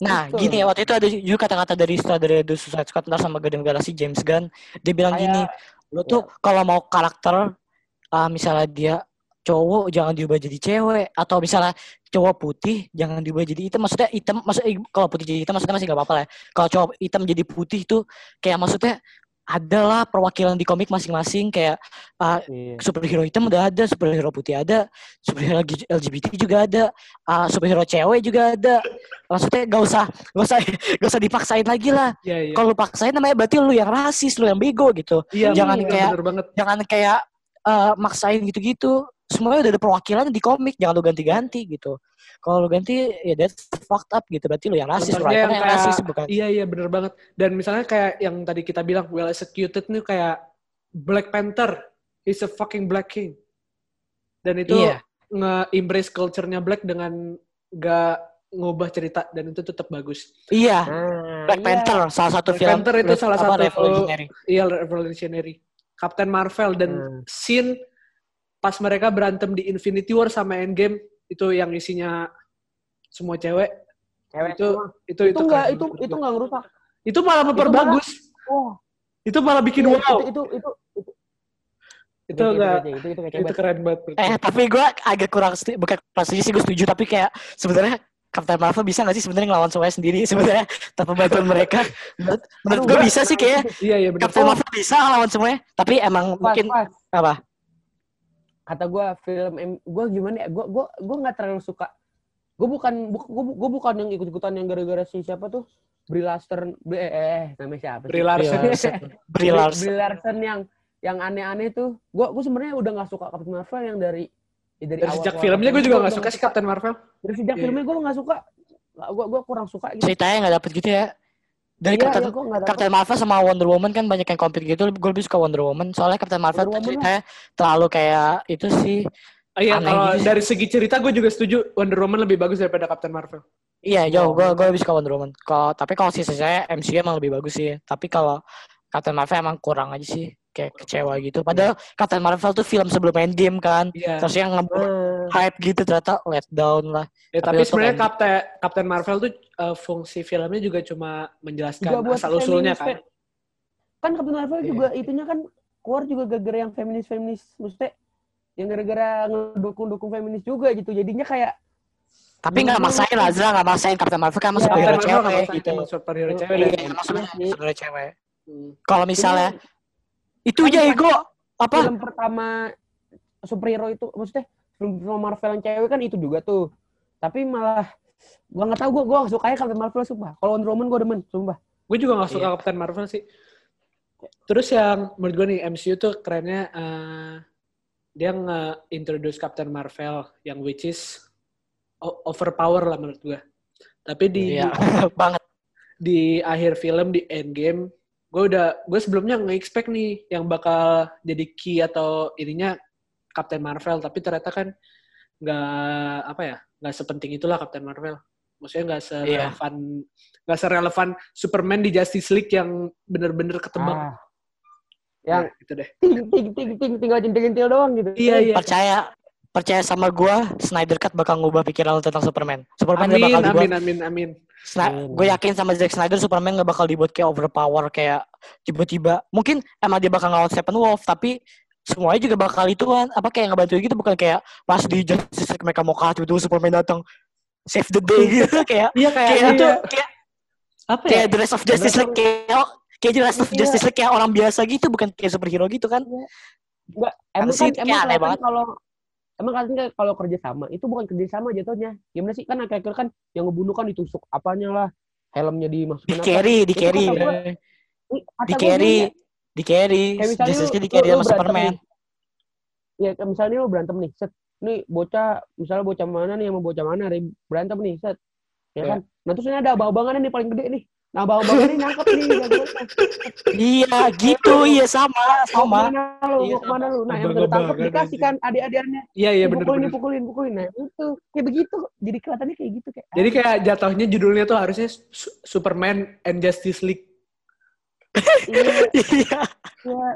Nah, Betul. gini ya, waktu itu ada juga kata-kata dari sutradara The Suicide Squad ntar sama Guardian Galaxy James Gunn. Dia bilang Kayak- gini, lo tuh kalau mau karakter ah, misalnya dia cowok jangan diubah jadi cewek atau misalnya cowok putih jangan diubah jadi hitam maksudnya hitam maksud eh, kalau putih jadi hitam maksudnya masih nggak apa-apa lah ya. kalau cowok hitam jadi putih itu kayak maksudnya adalah perwakilan di komik masing-masing kayak ah, iya. superhero hitam udah ada, superhero putih ada, superhero LGBT juga ada, ah, superhero cewek juga ada. Maksudnya gak usah, gak usah, gak usah dipaksain lagi lah. Iya, iya. Kalau paksain namanya berarti lu yang rasis, lu yang bego gitu. Iya, jangan iya, kayak- banget. Jangan kayak eh, maksain gitu-gitu. Semuanya udah ada perwakilan di komik, jangan lu ganti-ganti gitu. Kalau lu ganti ya that's fucked up gitu. Berarti lu yang rasis, writer yang yang kayak- rasis bukan. Iya iya bener banget. Dan misalnya kayak yang tadi kita bilang well executed nih kayak Black Panther is a fucking black king. Dan itu Iya. nge-embrace culture-nya black dengan gak ngubah cerita dan itu tetap bagus. Iya, Nah, Black iya. Panther salah satu Black film Panther itu salah apa, satu- revolutionary. Iya revolutionary. Captain Marvel dan Hmm. scene pas mereka berantem di Infinity War sama Endgame itu yang isinya semua cewek. Cewek itu semua. itu itu enggak keren itu itu enggak ngerusak. itu malah memperbagus. Oh, itu malah bikin iya, wow. itu itu itu itu itu enggak itu itu, itu, itu keren banget. Eh tapi gue agak kurang setuju, bukan kurang setuju sih gue setuju tapi kayak sebenarnya Captain Marvel bisa gak sih sebenarnya ngelawan semuanya sendiri sebenarnya tanpa bantuan mereka? Menurut, menurut gue bisa sih kayak iya iya benar Captain Marvel bisa ngelawan semuanya tapi emang pas, mungkin pas. apa? Kata gue film gue gimana ya? Gue gue gue nggak terlalu suka. Gue bukan gue gue bukan yang ikut ikutan yang gara-gara si siapa tuh? Brie Larson eh, eh namanya siapa sih? Brie Larson. Brie Larson. Brie Brie- Larson. Brie Larson yang yang aneh-aneh tuh. Gue gue sebenarnya udah nggak suka Captain Marvel yang dari ya dari, dari awal- sejak awal filmnya gue juga udah suka sih Captain Marvel dari sejak Iya. filmnya gue nggak suka gue gue kurang suka gitu ceritanya nggak dapet gitu ya dari Iya, Captain, iya. Captain Marvel sama Wonder Woman kan banyak yang komplit gitu gue lebih suka Wonder Woman soalnya Captain Marvel Wonder tuh Woman ceritanya terlalu kayak itu sih Ah, iya kalau gitu sih. dari segi cerita gue juga setuju Wonder Woman lebih bagus daripada Captain Marvel Iya Iya, jauh, gue bener. gue lebih suka Wonder Woman. Kalau tapi kalau sisa saya MCU emang lebih bagus sih. Tapi kalau Captain Marvel emang kurang aja sih, kayak kecewa gitu. Padahal Captain Marvel tuh film sebelum main game kan, iya terus yang ngebuat Eh, hype gitu ternyata let down lah. Ya, Tapi tapi sebenarnya. Captain Captain Marvel tuh uh, fungsi filmnya juga cuma menjelaskan juga asal usulnya kan. Kan Captain Marvel Iya. juga itunya kan keluar juga gara-gara yang feminis feminis maksudnya yang gara-gara ngedukung-dukung feminis juga gitu jadinya kayak Tapi nggak Bener. maksain lah, Zra nggak maksain Captain Marvel kan Iya, masuk Captain superhero cewek gitu. superhero cewek Iya, dan Iya, maksudnya sih. superhero cewek. Kalau misalnya itu aja ego apa? film pertama superhero itu maksudnya film, film Marvel yang cewek kan itu juga tuh tapi malah gua nggak tahu gua gua nggak sukanya Captain Marvel sumpah kalau Wonder Woman gua demen sumpah Gue juga gak suka Iya. Captain Marvel sih. Terus yang menurut gue nih MCU tuh kerennya eh, dia nge-introduce Captain Marvel yang which is overpower lah menurut gue. Tapi di Iya, banget. di akhir film di Endgame, gue udah gue sebelumnya nge-expect nih yang bakal jadi key atau ininya Captain Marvel, tapi ternyata kan nggak apa ya nggak sepenting itulah Captain Marvel. Maksudnya nggak serelevan nggak serelevan Superman di Justice League yang bener-bener ketebak. ah, yang Nah, itu deh. ting ting ting ting tinggal jentil-jentil doang gitu Iya iya. Percaya percaya sama gua Snyder Cut bakal ngubah pikiran lu tentang Superman. Superman Amin gak bakal dibuat amin amin amin. Amin. gue yakin sama Zack Snyder Superman gak bakal dibuat kayak overpower kayak tiba-tiba mungkin emang dia bakal ngelawan Steppenwolf tapi semuanya juga bakal itu kan apa kayak ngebantu gitu bukan kayak pas di Justice League mereka mau kalah tiba-tiba Superman datang save the day gitu kayak Iya kayak, kayak itu iya. kayak apa ya? kayak the rest of Justice League kayak kayak the rest of Iya. Justice League kayak orang biasa gitu bukan kayak superhero gitu kan Enggak, emang sih kan emang aneh kelihatan banget. kalau emang katanya kalau kerja sama itu bukan kerja sama jatuhnya. Gimana sih kan akhir-akhir kan yang ngebunuh kan ditusuk apanya lah, helmnya dimasukin Di apa. carry, di carry. Di carry, di carry. Justice di carry sama Superman. nih. Ya, misalnya lu berantem nih, set. Nih bocah, misalnya bocah mana nih sama bocah mana berantem nih, set. Ya Iya. kan? Nah terus ini ada abang-abangannya nih paling gede nih. Nah abang-abangannya nangkep nih. Iya, gitu. Iya sama, sama. ke mana lu? Iya, ke mana lu? Nah yang Abang-abangan ketangkep dikasih kan adik-adikannya. Iya iya bener Dipukulin, bener. dipukulin, dipukulin. Nah itu kayak begitu. Jadi kelihatannya kayak gitu kayak. Jadi kayak jatuhnya judulnya tuh harusnya Su- Superman and Justice League. Iya, Iya. iya.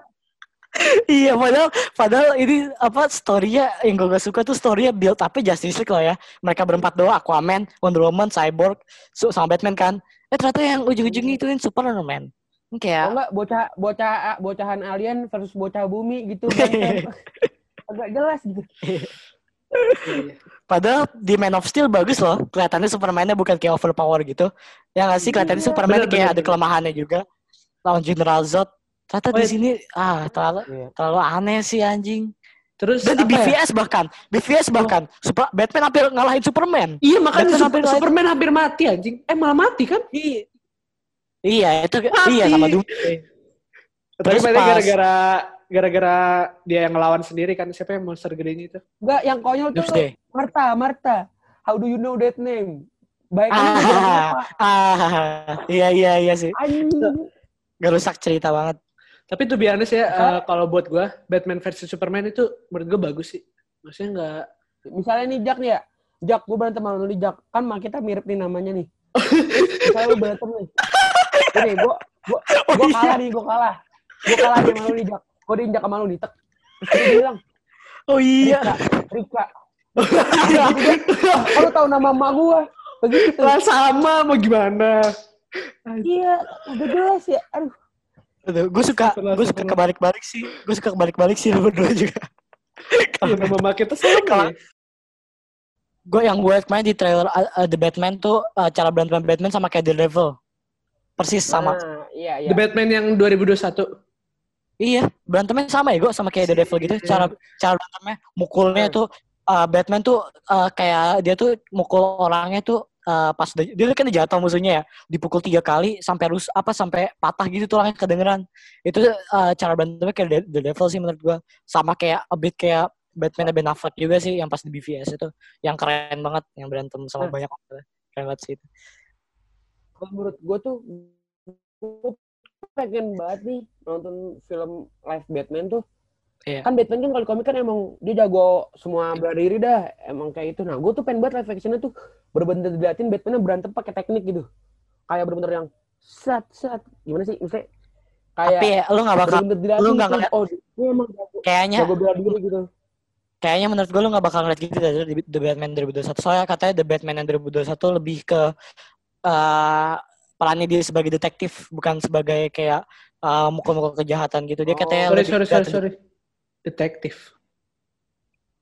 Iya, padahal padahal ini apa story-nya yang gue gak suka tuh story-nya build up-nya Justice League lah ya. Mereka berempat doang, Aquaman, Wonder Woman, Cyborg, sama Batman kan. Eh ternyata yang ujung-ujungnya ituin Superman. Ini Oh Kayak enggak bocah bocah bocahan alien versus bocah bumi gitu berantem. Agak jelas gitu. Padahal di Man of Steel bagus loh. Kelihatannya Superman-nya bukan kayak overpower gitu. Ya nggak sih kelihatannya Iya, Superman bener, kayak bener, ada bener. kelemahannya juga. Lawan General Zod. Ternyata Oh, di iya. sini ah terlalu Iya. terlalu aneh sih anjing. Terus Dan di apa ya? BVS bahkan, BVS bahkan, Super, Batman hampir ngalahin Superman. Iya makanya Batman Super- hampir. Superman hampir mati anjing. Eh malah mati kan? Iya. Iya, itu Mati. iya sama Doomsday. Tapi Terus pas- gara-gara gara-gara dia yang ngelawan sendiri kan siapa yang monster gedenya itu? Enggak, yang konyol tuh Doomsday. Marta, Marta. How do you know that name? Baik Ah, ah, iya iya iya sih. Anjing. Gak rusak cerita banget. Tapi tuh biasanya Hah? eh, kalau buat gua Batman versus Superman itu menurut gua bagus sih. Maksudnya nggak Misalnya nih Jack nih ya. Jack, gue berantem sama lu nih Jack. Kan mah kita mirip nih namanya nih. Misalnya lu berantem nih. Ini gue gue Oh gue iya. kalah nih, gue kalah. Gue kalah sama lu nih Jack. Gue diinjak sama lu nih. Tek. Terus dia bilang, Oh iya. Rika, Rika. Oh, lu tahu nama emak gue. Begitu. lah sama mau gimana? Iya, udah jelas ya. Aduh. Gue suka gue suka kebalik-balik sih. Gue suka kebalik-balik sih lu berdua juga. Iya, nama mak kita sama. Ya. gue yang gue main di trailer uh, uh, The Batman tuh uh, cara berantem Batman sama kayak Daredevil. Persis sama. Nah, iya, iya. The Batman yang 2021. Iya, berantemnya sama ya gue sama kayak Daredevil gitu. Cara cara berantemnya mukulnya tuh uh, Batman tuh uh, kayak dia tuh mukul orangnya tuh uh, pas udah- dia kan jatuh musuhnya ya, dipukul tiga kali sampai rus apa sampai patah gitu tulangnya kedengeran. Itu uh, cara berantemnya kayak The- The Devil sih menurut gue. Sama kayak a bit kayak Batman Ben Affleck juga sih yang pas di BVS itu yang keren banget yang berantem sama Nah. banyak orang. Keren banget sih itu. kalau menurut gue tuh gue pengen banget nih nonton film live Batman tuh Iya. kan Batman kan kalau di komik kan emang dia jago semua bela diri dah emang kayak itu nah gue tuh pengen banget live actionnya tuh bener-bener diliatin Batman berantem pakai teknik gitu. Kayak bener-bener yang sat sat. Gimana sih? Misalnya kayak Tapi ya, lu nggak bakal lu nggak gitu, ngeliat- oh dia emang jago, kayaknya jago bela diri gitu. kayaknya menurut gue lu gak bakal ngeliat gitu dari The Batman 2021 soalnya katanya The Batman yang 2021 lebih ke eh perannya dia sebagai detektif bukan sebagai kayak eh, mukul-mukul kejahatan gitu. Dia Oh, katanya Sorry, lebih sorry, sorry, ke- sorry. Detektif.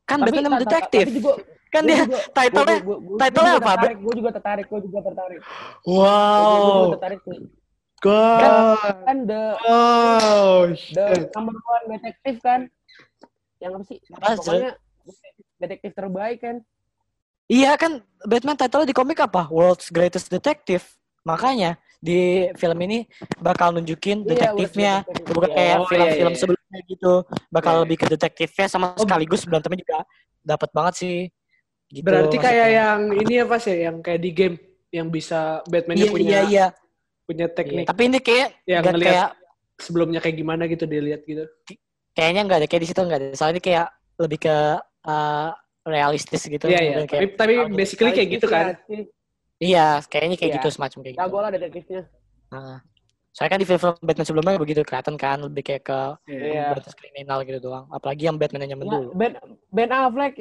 kan tapi Batman detektif tapi juga kan dia juga- title-nya gua- gua- gua- title-nya apa? gue juga tertarik gue juga tertarik. Wow juga tertarik nih God. kan the Oh, the number one detektif kan? Yang apa sih? Apa, pokoknya detektif terbaik kan? Iya kan Batman title di komik apa? World's Greatest Detective. Makanya di film ini bakal nunjukin Iya, detektifnya. Greatest bukan kayak Oh, film-film iya, iya. Sebelumnya gitu bakal Iya. lebih ke detektifnya sama Oh, sekaligus berantemnya juga dapat banget sih gitu Berarti kayak maksudnya. yang ini ya Pas ya, yang kayak di game yang bisa Batman-nya iya punya iya iya punya Iya, teknik tapi ini kayak yang ngeliat kayak sebelumnya kayak gimana gitu dilihat gitu. kayaknya nggak ada kayak di situ nggak ada soalnya ini kayak lebih ke uh, realistis gitu Iya, iya. Tapi kayak- tapi basically kayak gitu kan. iya kayaknya kayak Iya. gitu semacam kayak gitu jago lah detektifnya Nah, soalnya kan di film-film Batman sebelumnya begitu kelihatan kan lebih kayak ke Iya. batas kriminal gitu doang. Apalagi yang Batman yang zaman Ya, dulu. Ben Ben Affleck.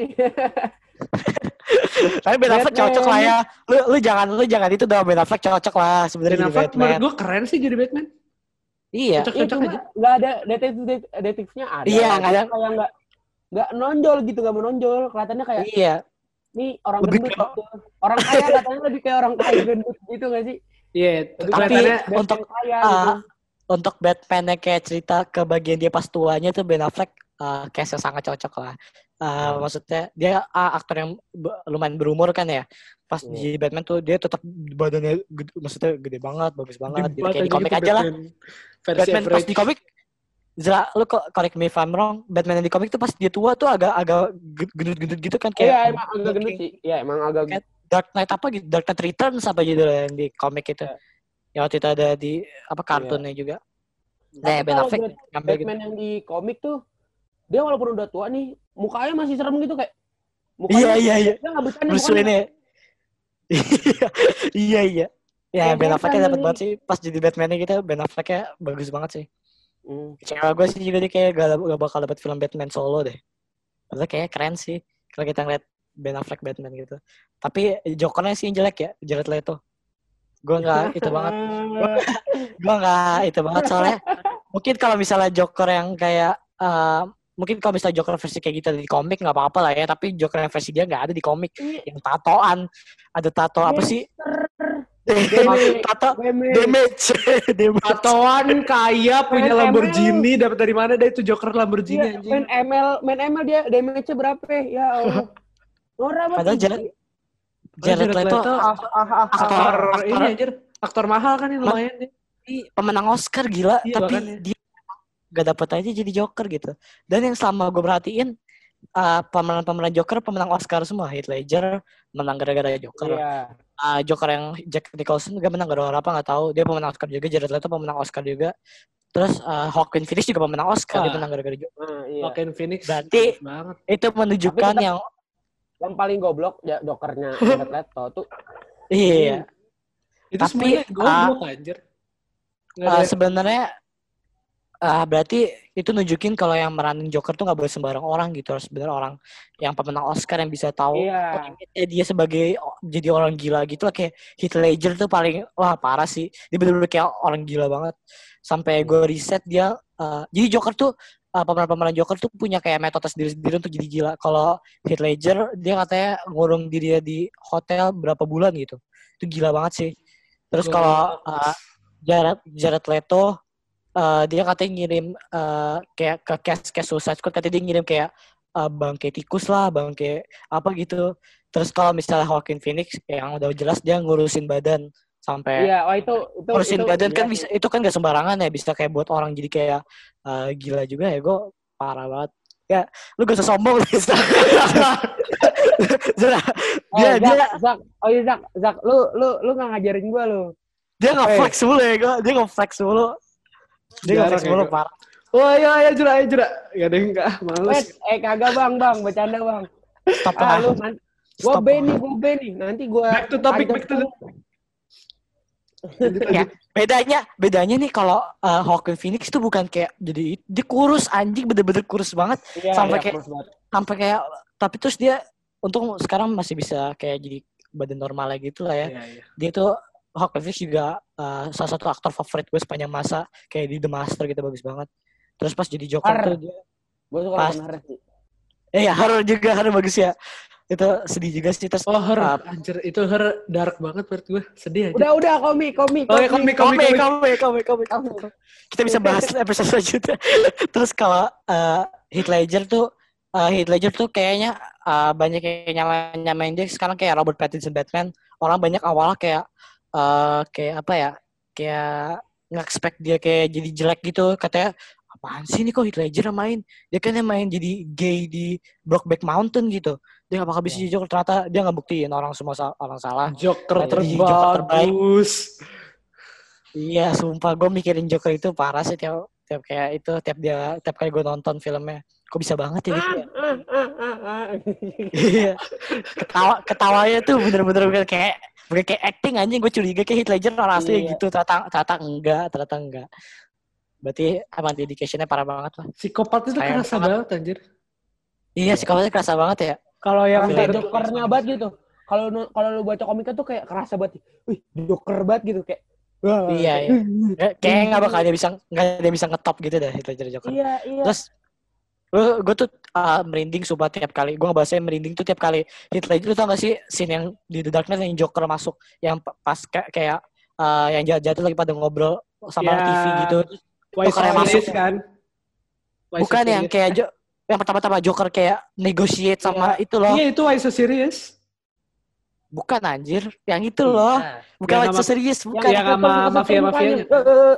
Tapi Ben Affleck Batman. cocok lah ya. Lu lu jangan lu jangan itu dong. Ben Affleck cocok lah sebenarnya Ben Affleck menurut gue keren sih jadi Batman. iya Cocok-cocok aja. nggak ada detektif detektifnya ada. Iya, nggak ada. kayak nggak nggak nonjol gitu nggak menonjol. Kelihatannya kayak iya. Nih orang Lebih gendut orang kaya katanya lebih kayak orang kaya gendut gitu nggak sih Iya, Lebih Tapi untuk- ah, gitu. untuk Batman yang kayak cerita ke bagian dia pas tuanya tuh Ben Affleck uh, case yang sangat cocok lah. Uh, maksudnya dia uh, aktor yang lumayan berumur kan ya. Pas Iya. di Batman tuh dia tetap badannya gede, maksudnya gede banget, bagus banget. Jadi kayak di komik gitu aja lah. Batman Batman pas di komik Zra, lu kok correct me if I'm wrong, Batman yang di komik tuh pas dia tua tuh agak agak gendut-gendut gitu kan kayak Iya emang agak gendut sih. Iya emang agak Kayak Dark Knight apa gitu, Dark Knight Returns apa gitu loh yang di komik itu. Iya. Yang waktu itu ada di apa kartunnya juga. Nah, Ben Affleck Bat- ngambil gitu. Batman yang di komik tuh dia walaupun udah tua nih, mukanya masih serem gitu kayak. Iya iya iya. Bercanda. Bruce mukanya Wayne ya. iya iya. Ya Ben Affleck Batman dapat banget sih pas jadi Batman-nya kita Ben Affleck-nya bagus banget sih. Hmm. Kecewa gue sih juga dia kayak gak, gak bakal dapat film Batman solo deh. Padahal kayak keren sih kalau kita ngeliat Ben Affleck Batman gitu. Tapi Jokernya sih yang jelek ya, Jared Leto. Gue nggak itu banget. Gue nggak itu banget soalnya. Mungkin kalau misalnya Joker yang kayak eh, mungkin kalau misalnya Joker versi kayak gitu di komik nggak apa-apa lah ya. Tapi Joker yang versi dia nggak ada di komik. Yang tatoan, ada tato apa sih? Damage. tato Damage. Tatoan kaya punya Main Lamborghini dapat dari mana deh itu Joker Lamborghini Iya, anjing. main ML, main ML dia damage-nya berapa ya? Ya Allah. Banget. Padahal. Jared, Jared Jared Leto Leto Ah, ah, ah, ah. aktor, Aktor ini anjir, aktor mahal kan ini lumayan nih. pemenang Oscar gila, Iya, tapi makanya. dia gak dapet aja jadi Joker gitu. Dan yang selama gue perhatiin uh, pemenang-pemenang Joker pemenang Oscar semua. Heath Ledger menang gara-gara Joker. Iya. Uh, Joker yang Jack Nicholson juga menang gara-gara apa nggak tahu. Dia pemenang Oscar juga. Jared Leto pemenang Oscar juga. Terus uh, Joaquin Phoenix juga pemenang Oscar. Dia Wah. menang gara-gara Joker. Nah, iya. Joaquin Phoenix Berarti- bagus banget. Itu menunjukkan tetap- yang Yang paling goblok ya Jokernya Jared Leto tuh. iya. Itu Tapi, semuanya goblok anjir. Nggak Uh, sebenarnya uh, berarti itu nunjukin kalau yang meranin Joker tuh nggak boleh sembarang orang gitu harus bener orang yang pemenang Oscar yang bisa tahu Iya. limitnya dia sebagai jadi orang gila gitu lah kayak Heath Ledger tuh paling wah parah sih dia bener-bener kayak orang gila banget sampai gue riset dia uh, jadi Joker tuh uh, pemeran-pemeran Joker tuh punya kayak metode sendiri-sendiri untuk jadi gila. Kalau Heath Ledger dia katanya ngurung diri dia di hotel berapa bulan gitu. Itu gila banget sih. Terus Gila kalau uh, Jared Jared Leto uh, dia katanya ngirim uh, kayak ke case Suicide Squad katanya dia ngirim kayak uh, bangke tikus lah bangke apa gitu. Terus kalau misalnya Joaquin Phoenix yang udah jelas dia ngurusin badan sampai Iya, oh itu itu ngurusin itu badan kan gila bisa itu kan gak sembarangan ya bisa kayak buat orang jadi kayak uh, gila juga ya gue parah banget ya lu gak usah sombong. Zara, dia Eh, dia Zak, Zak, oh iya Zak, Zak, lu lu lu nggak ngajarin gua lu. dia nggak flex mulu ya gue dia nggak flex mulu dia nggak flex ya, mulu gua. parah Oh iya iya jura iya jura. Gak ada yang enggak Eh, males. eh kagak bang, bang, bercanda bang. stop Ah, lah lu nanti gua Stop. B nih, gua B nih. Nanti gua Back to topic, back to lu. Lanjut, Ya, lanjut. bedanya bedanya nih kalau uh, Joaquin Phoenix tuh bukan kayak jadi dia kurus anjing bener-bener kurus banget Iya, Sampai iya, kayak- sampai kayak tapi terus dia untung sekarang masih bisa kayak jadi badan normal lagi gitu lah ya Iya, iya. dia tuh Joaquin Phoenix juga uh, salah satu aktor favorit gue sepanjang masa kayak di The Master gitu bagus banget terus pas jadi Joker Har. tuh dia Gua suka Pas. nonton Haris sih. Eh ya horror juga horror bagus ya. Itu sedih juga sih terus Oh, her, uh, anjir, itu her dark banget menurut gue. Sedih aja. Udah, udah, komik, komik, Oh, ya, komik, komik komik, komik. komik komik komik kita bisa bahas episode selanjutnya. Terus kalau uh, Heath Ledger tuh uh, Heath Ledger tuh kayaknya uh, banyak yang nyamain nyamain dia. Sekarang kayak Robert Pattinson Batman. Orang banyak awalnya kayak uh, kayak apa ya? Kayak nggak expect dia kayak jadi jelek gitu. Katanya apaan sih ini kok Heath Ledger yang main dia kan yang main jadi gay di Brokeback Mountain gitu dia gak bakal bisa jadi Joker ternyata dia nggak buktiin orang semua sa- orang salah Joker Ada di Joker terbaik. Iya, sumpah gue mikirin Joker itu parah sih tiap tiap kayak itu tiap dia tiap kali gue nonton filmnya. Kok bisa banget ya gitu. Iya. Ketawa ketawanya tuh bener-bener bukan kayak bukan kayak acting anjing gue curiga kayak Heath Ledger orang asli Iya. gitu ternyata ternyata enggak ternyata enggak. Berarti emang dedicationnya parah banget lah. Psikopat itu Sayang kerasa banget. banget anjir. Iya kalau kerasa banget ya. Kalau yang kayak itu Jokernya banget gitu. Kalau kalau lu baca komiknya tuh kayak kerasa banget. Wih, Joker banget gitu kayak. wah. Iya, iya. Kayak- Kayaknya nggak bakal dia bisa nggak yang bisa ngetop gitu deh Heath Ledger Joker. Iya, iya. Terus gue gue tuh uh, merinding sumpah tiap kali. Gue ngebahasnya merinding tuh tiap kali. Ledger lu tau gak sih scene yang di The Dark Knight yang Joker masuk yang pa- pas kayak, kayak uh, yang jatuh lagi pada ngobrol sama Ya. TV gitu. Joker yang masuk. kan. Wise Bukan yang Alice. kayak jo yang pertama-tama Joker kayak negotiate sama itu loh. Iya itu Why So Serious. Bukan anjir, yang itu loh. Nah, Bukan Yang Why So Serious, bukan. yang sama mafia-mafianya. mukanya. Eh, eh,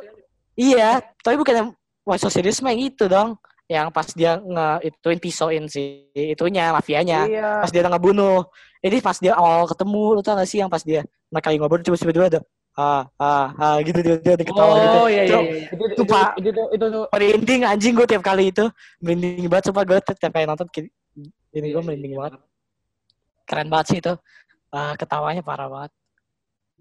Iya, tapi bukan yang Why So Serious mah yang itu dong. Yang pas dia nge ituin pisauin si itunya mafianya. Iya. Pas dia ngebunuh. Ini pas dia awal ketemu, lu tau gak sih yang pas dia mereka lagi ngobrol tiba-tiba ada ah ah ah gitu dia dia, ketawa gitu. Oh iya iya. Itu iya. Itu, Pak. itu, itu, merinding anjing gue tiap kali itu merinding banget sumpah gue tiap kali nonton ini Iya, gue merinding banget keren banget sih itu Ah, ketawanya parah banget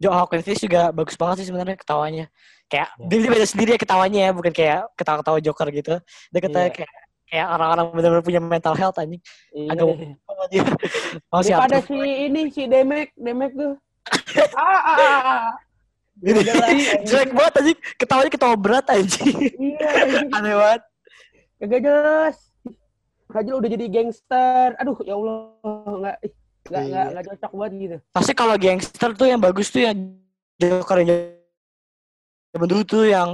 Joe Hawkins juga bagus banget sih sebenarnya ketawanya kayak Ya. dia dia beda sendiri ya ketawanya ya bukan kayak ketawa-ketawa Joker gitu dia ketawa Iya. kayak kayak orang-orang benar-benar punya mental health anjing Iya. agak oh si Daripada Arthur si ini si Demek, Demek tuh. ah, ah, ah, ah. Jelek banget anjing ketawanya ketawa berat anjing Iya, aneh banget kagak jelas. Rajul udah jadi gangster. Aduh, ya Allah, nggak nggak nggak nggak cocok banget gitu. Pasti kalau gangster tuh yang bagus tuh yang Joker yang zaman dulu tuh yang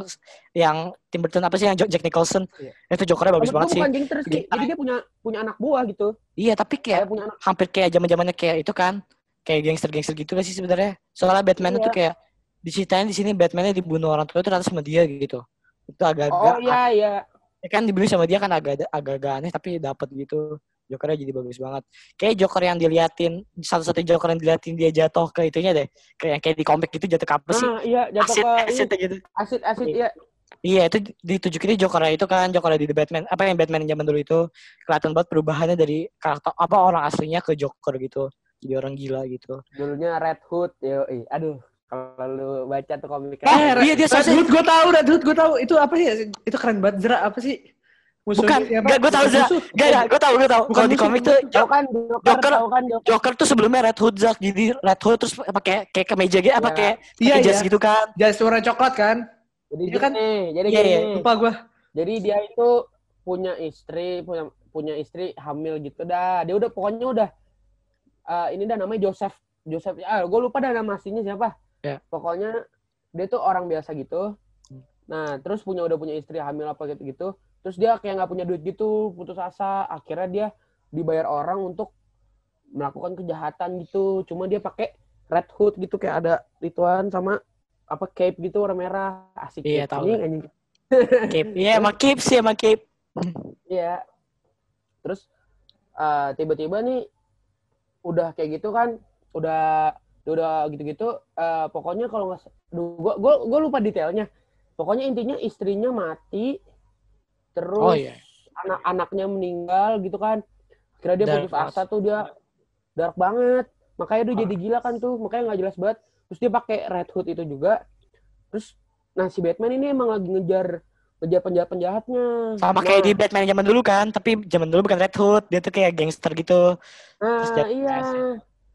yang Tim Burton apa sih yang Jack Nicholson Iya. itu Jokernya bagus banget sih gangster sih. Jadi dia punya punya anak buah gitu. iya tapi kayak Kayak punya anak. hampir kayak zaman zamannya kayak itu kan kayak gangster gangster gitu kan sih sebenarnya soalnya Batman Iya. itu kayak diceritain di sini Batman-nya dibunuh orang tua itu ternyata sama dia gitu. Itu agak-agak Oh iya iya. ya kan dibunuh sama dia kan agak agak aneh tapi dapat gitu. Jokernya jadi bagus banget. Kayak Joker yang diliatin satu-satu Joker yang diliatin dia jatuh ke itunya deh. Kayak kayak di komik gitu jatuh ke apa sih? Ah, iya jatuh asid ke asid gitu. Asid asid iya. Iya itu ditunjukin di Joker itu kan Joker di The Batman apa yang Batman zaman dulu itu kelihatan banget perubahannya dari karakter apa orang aslinya ke Joker gitu. Jadi orang gila gitu. Dulunya Red Hood, yo, aduh. Kalau lu baca tuh komik Eh, Eh, iya, dia Hood gue tahu, Red Hood gue tahu. Itu apa ya? Itu keren banget. Zera apa sih? Bukan, Musuhnya apa? gak gue tahu Bukan musuh. Gak gak gue tahu gue tahu. Bukan Kalau di musuh, komik tuh kan Joker, kan Joker. Joker tuh sebelumnya Red Hood Zak jadi Red Hood terus pakai kayak kemeja gitu apa Iya. kayak Iya, pakai jas iya. gitu kan. Jas warna coklat kan? Jadi Iya kan? gini, jadi Iya, gini. iya, Lupa gue. Jadi dia itu punya istri, punya punya istri hamil gitu dah. Dia udah pokoknya udah eh, ini dah namanya Joseph. Joseph ah gue lupa dah nama aslinya siapa. Ya. Pokoknya dia tuh orang biasa gitu. Nah, terus punya udah punya istri hamil apa gitu gitu. Terus dia kayak nggak punya duit gitu, putus asa. Akhirnya dia dibayar orang untuk melakukan kejahatan gitu. Cuma dia pakai red hood gitu kayak ada rituan sama apa cape gitu warna merah. Asik. Iya, cape. tahu. Anjing, anjing. Cape. Iya emang Cape sih emang Cape. Iya. Terus eh, tiba-tiba nih udah kayak gitu kan, udah udah gitu-gitu. eh, pokoknya kalau nggak, gua, gua gua lupa detailnya. Pokoknya intinya istrinya mati, terus Oh, iya. anak-anaknya meninggal gitu kan. Kira dia Dark putus asa tuh dia dark banget. Makanya dia jadi gila kan tuh, makanya nggak jelas banget. Terus dia pakai red hood itu juga. Terus nah si Batman ini emang lagi ngejar ngejar penjahat-penjahatnya. Sama Nah, kayak di Batman zaman dulu kan, tapi zaman dulu bukan Red Hood, dia tuh kayak gangster gitu. terus Nah, dia- iya.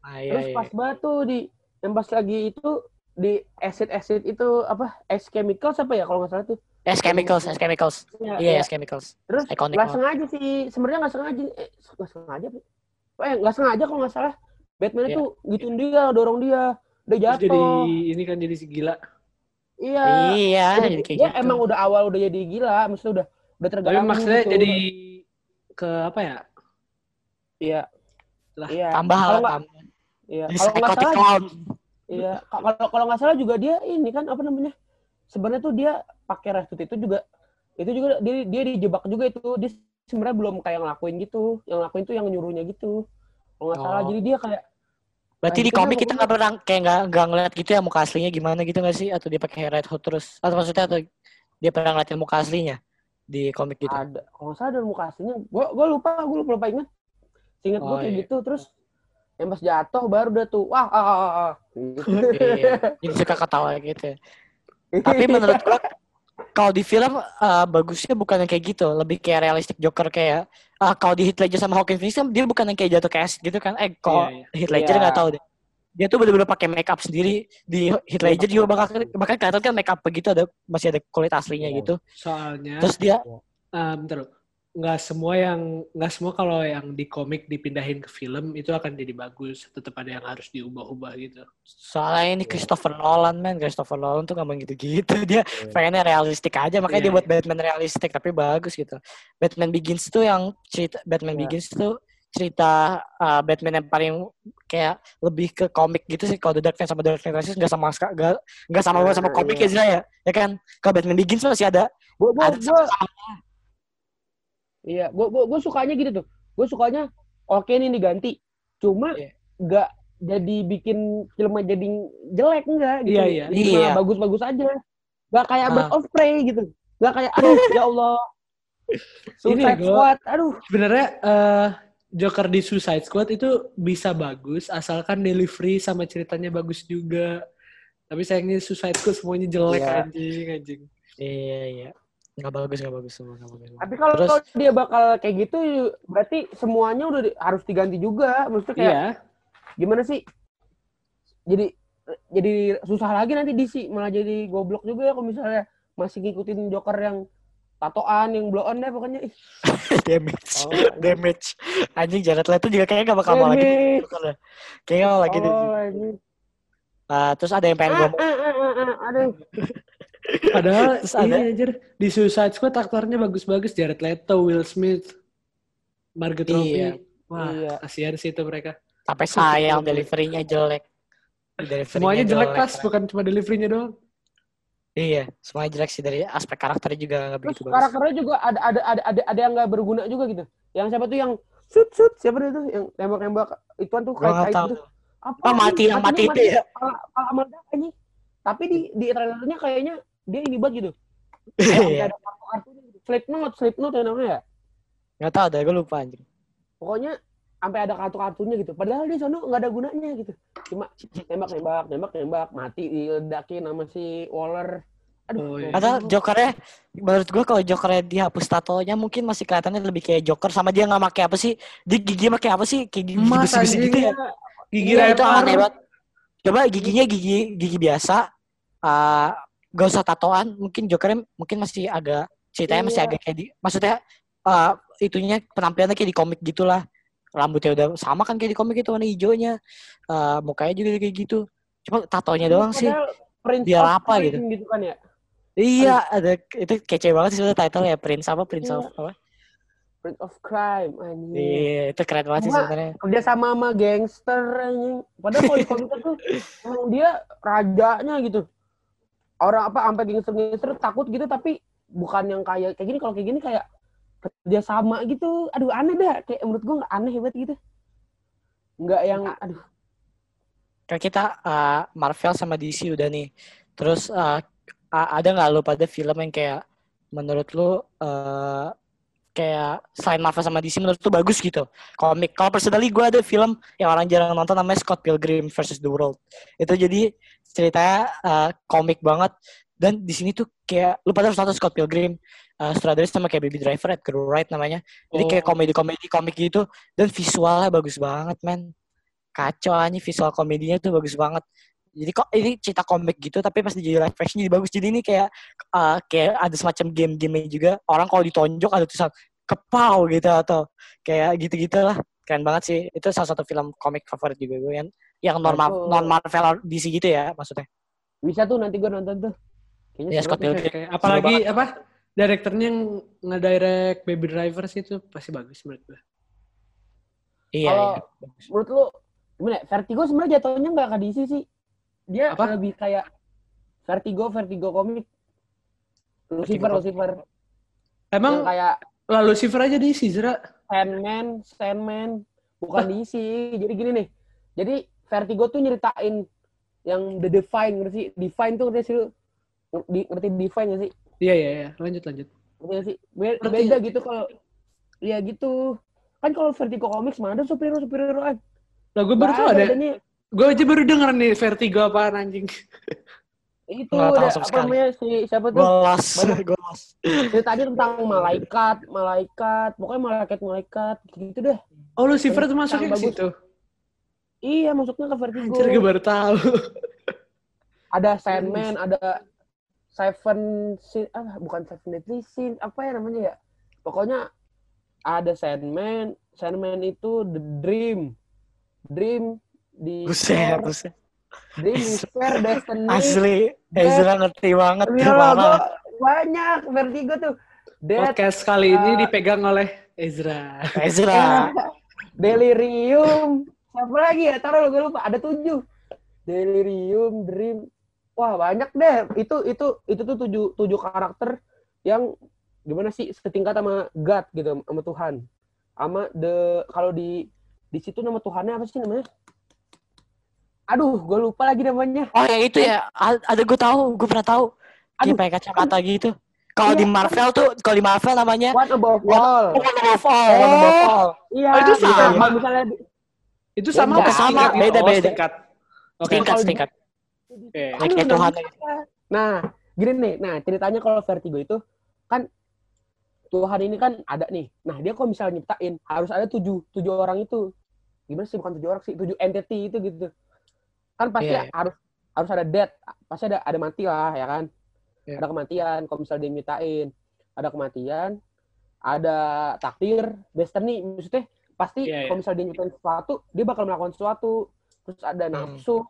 Ah, iya, Terus iya. pas banget tuh di yang pas lagi itu di acid acid itu apa S chemicals apa ya kalau nggak salah tuh. S Chemicals, S Chemicals. Iya, Iya, iya. S Chemicals. Terus iconic nggak sengaja sih, sebenarnya nggak sengaja, eh nggak sengaja, eh nggak sengaja kalau nggak salah. Batman Iya. itu gituin dia, dorong dia, dia Terus jadi jatuh. ini kan jadi si gila. Iya. Iya, Jadi jadi kayak dia gitu. emang udah awal udah jadi gila, maksudnya udah udah Tapi terganggu. maksudnya gitu. jadi ke apa ya? iya. Lah, Iya. tambah tambah. Iya. Jadi Kalau nggak salah. Iya, Ka- kalau kalau nggak salah juga dia ini kan apa namanya? Sebenarnya tuh dia pakai restut itu juga itu juga dia dia dijebak juga itu. Dia sebenarnya belum kayak ngelakuin gitu. Yang ngelakuin tuh yang nyuruhnya gitu. Kalau nggak salah Oh. jadi dia kayak Berarti Nah, di komik kita nggak pernah kayak nggak nggak ngeliat gitu ya muka aslinya gimana gitu nggak sih? Atau dia pakai red hood terus? Atau maksudnya atau dia pernah ngeliatin muka aslinya di komik gitu? ada kalau nggak salah ada muka aslinya. Gua gua lupa, gua lupa, lupa. Ingat gua Oh, kayak iya. gitu terus yang pas jatuh baru udah tuh wah ah, ah, ah, ah. Gitu. iya. Jadi suka ketawa gitu. Tapi menurut gua kalau di film eh, bagusnya bukan yang kayak gitu, lebih kayak realistik Joker kayak eh, kalau di Heath Ledger sama Joaquin Phoenix kan dia bukan yang kayak jatuh ke acid gitu kan. Eh kalau Iya, Heath Ledger Iya. nggak tahu deh. Dia tuh bener-bener pakai make up sendiri di Heath Ledger juga bakal bakal kelihatan kan make up begitu ada masih ada kulit aslinya Iya. gitu. soalnya Terus dia eh, bentar loh. Nggak semua yang nggak semua kalau yang di komik dipindahin ke film itu akan jadi bagus. Tetap ada yang harus diubah-ubah gitu. Soalnya ini Christopher Nolan, man. Christopher Nolan tuh ngomong gitu-gitu. Dia pengennya realistik aja, makanya Iya, dia buat iya. Batman realistik, tapi bagus gitu. Batman Begins tuh yang cerita, Batman Iya. Begins tuh cerita uh, Batman yang paling kayak lebih ke komik gitu sih. Kalau The Dark Knight sama Dark Knight Rises nggak sama nggak nggak sama Iya, sama komik iya. ya Zra, ya, ya kan? Kalau Batman Begins masih ada Gue gue ada gue iya gue gue gue sukanya gitu tuh. Gue sukanya oke nih diganti. Cuma nggak jadi bikin filmnya jadi jelek enggak gitu. Iya, iya. Jadi Iya. bagus-bagus aja. Nggak kayak Ah. Bird of Prey gitu. Nggak kayak aduh ya Allah. Suicide gua- Squad, aduh. Sebenarnya eh, Joker di Suicide Squad itu bisa bagus asalkan delivery sama ceritanya bagus juga. Tapi sayangnya Suicide Squad semuanya jelek Iya. anjing anjing. Iya iya. Nggak bagus nggak bagus semua nggak bagus. Tapi kalau Terus- dia bakal kayak gitu, berarti semuanya udah di- harus diganti juga. Maksudnya kayak Iya. gimana sih? Jadi jadi susah lagi nanti DC malah jadi goblok juga kalau misalnya masih ngikutin Joker yang tatoan, yang blow on deh pokoknya. Ih, damage Oh, damage anjing Jared Leto juga kayaknya gak bakal mau lagi deh. kayaknya mau lagi. Oh, ini. Ah, terus ada yang pengen Ah, gue ah, ah, ah, ah, aduh. Padahal Terus ada- iya anjir di Suicide Squad aktornya bagus-bagus Jared Leto, Will Smith, Margot Iya. Robbie. Wah, Iya. kasihan sih itu mereka. sampai sayang deliverynya jelek Deliverynya Semuanya jelek pas, bukan cuma deliverynya doang. iya semuanya jelek sih dari aspek karakternya juga nggak Terus begitu bagus karakternya juga ada ada ada ada, ada yang nggak berguna juga gitu. Yang siapa tuh yang shoot shoot siapa dia tuh yang tembak-tembak ituan tuh Gua nggak kait-kait tahu gitu. Apa? oh mati yang mati Matinya itu ya Pala, pala meledak anjing. Tapi di di trailernya kayaknya dia ini banget gitu. iya ada kartu-kartunya gitu. Slipknot, Slipknot ya namanya ya. nggak tahu dah gue lupa anjing Pokoknya sampai ada kartu-kartunya gitu. Padahal di sono nggak ada gunanya gitu. Cuma tembak-tembak, tembak-tembak, mati diledakin sama si Waller. Aduh. Oh, iya. Padahal Jokernya menurut gue kalau Jokernya dihapus tatonya mungkin masih kelihatannya lebih kayak Joker sama dia nggak pakai apa sih dia gigi pakai apa sih kayak gigi besi-besi anjing. gitu ya Gigi Iya, itu aneh banget. Coba giginya gigi gigi biasa, uh, gak usah tatoan. Mungkin Jokernya mungkin masih agak ceritanya masih Iya. agak kayak di, maksudnya uh, itunya penampilannya kayak di komik gitulah. Rambutnya udah sama kan kayak di komik itu warna hijaunya, uh, mukanya juga kayak gitu. Cuma tatonya doang sih. Biar apa gitu. gitu kan ya. Iya, ada itu kece banget sih sebenarnya title ya Prince apa Prince Iya. of apa? Prince of Crime anjing. Iya, itu keren banget sih sebenarnya. kerja sama sama gangster anjing. Padahal kalau di komik tuh emang dia rajanya gitu. Orang apa sampai gangster-gangster takut gitu tapi bukan yang kayak kayak gini kalau kayak gini kayak kerja sama gitu. Aduh aneh dah kayak menurut gua nggak aneh hebat gitu. Nggak yang aduh kan kita uh, Marvel sama DC udah nih. Terus uh, ada nggak lo pada film yang kayak menurut lo uh, kayak selain Marvel sama DC menurut lo bagus gitu komik. Kalau personally gue ada film yang orang jarang nonton namanya Scott Pilgrim versus the World. Itu jadi ceritanya uh, komik banget dan di sini tuh kayak lu pada harus nonton Scott Pilgrim uh, sutradara sama kayak Baby Driver Edgar Wright namanya. Jadi kayak Oh. komedi-komedi komik gitu dan visualnya bagus banget men. Kacau aja visual komedinya tuh bagus banget. Jadi kok ini cerita komik gitu tapi pas jadi live action jadi bagus. Jadi ini kayak uh, kayak ada semacam game-game juga. Orang kalau ditonjok ada tulisan kepau gitu atau kayak gitu-gitu lah. Keren banget sih. Itu salah satu film komik favorit juga gue yang yang non Aku- non Marvel DC gitu ya maksudnya. bisa tuh nanti gua nonton tuh. Kayaknya Ya Scott. Pilgrim. Kayak apalagi apa? Direkturnya yang ngedirect Baby Driver sih itu pasti bagus menurut gue. Iya, Kalau iya. menurut lu gimana? ya? Vertigo sebenarnya jatuhnya nggak ke DC sih. Dia Apa? lebih kayak Vertigo, Vertigo komik. Lucifer, Vertigo. Lucifer. Emang Yang kayak lalu Lucifer aja di Zra. Sandman, Sandman, bukan DC. Jadi gini nih. Jadi Vertigo tuh nyeritain yang The Divine, ngerti sih? Divine tuh ngerti sih lu? Di, ngerti Divine nggak sih? Iya iya iya, lanjut lanjut. Ngerti sih? Be- Ngerti. Beda gitu kalau Iya gitu. Kan kalau Vertigo Comics mana ada superhero superheroan. Lah gue baru tau ada. nih. Gue aja baru denger nih Vertigo apaan anjing. Itu sama apa sekali. namanya si siapa tuh? Gue lost. ceritanya tentang malaikat, malaikat, pokoknya malaikat-malaikat gitu deh. Oh Lucifer tuh masuknya ke situ. Iya, masuknya ke Vertigo. Anjir gue baru tahu. Ada Sandman, ada Seven Sin, ah bukan Seven Deadly Sin, apa ya namanya ya? Pokoknya ada Sandman. Sandman itu The Dream. Dream di Buset, di Spare Destiny. Asli, Ezra ngerti banget. Iya, parah. gua banyak Vertigo tuh. Dead, Podcast kali ini uh, dipegang oleh Ezra. Ezra. Delirium. Siapa lagi ya? Taruh gue lupa. Ada tujuh. Delirium, Dream. Wah banyak deh. Itu itu itu tuh tujuh tujuh karakter yang gimana sih setingkat sama God gitu sama Tuhan. Sama the kalau di di situ nama Tuhannya apa sih namanya? Aduh, gue lupa lagi namanya. Oh ya itu ya, ada gue tahu, gue pernah tahu. Dia Aduh. pakai kacamata gitu. Kalau Iya. di Marvel tuh, kalau di Marvel namanya One Above All. One Above All, Above All. Iya. Oh, itu jadi sama. Misalnya di- Itu sama Beda. apa Sama, gitu? beda, Oh, beda. di- setingkat. Oke. Kayak kayak Aduh, Tuhan. Nah, gini nih. Nah, ceritanya kalau Vertigo itu kan Tuhan ini kan ada nih. Nah, dia kalau misalnya nyiptain harus ada tujuh tujuh orang itu. Gimana sih bukan tujuh orang sih, tujuh entity itu gitu. Kan pasti Iya, iya. harus harus ada death, pasti ada ada mati lah ya kan. Iya. Ada kematian kalau misalnya dia nyiptain. Ada kematian, ada takdir, destiny maksudnya pasti Iya, iya. kalau misalnya dia nyiptain sesuatu, dia bakal melakukan sesuatu. Terus ada Hmm. nafsu,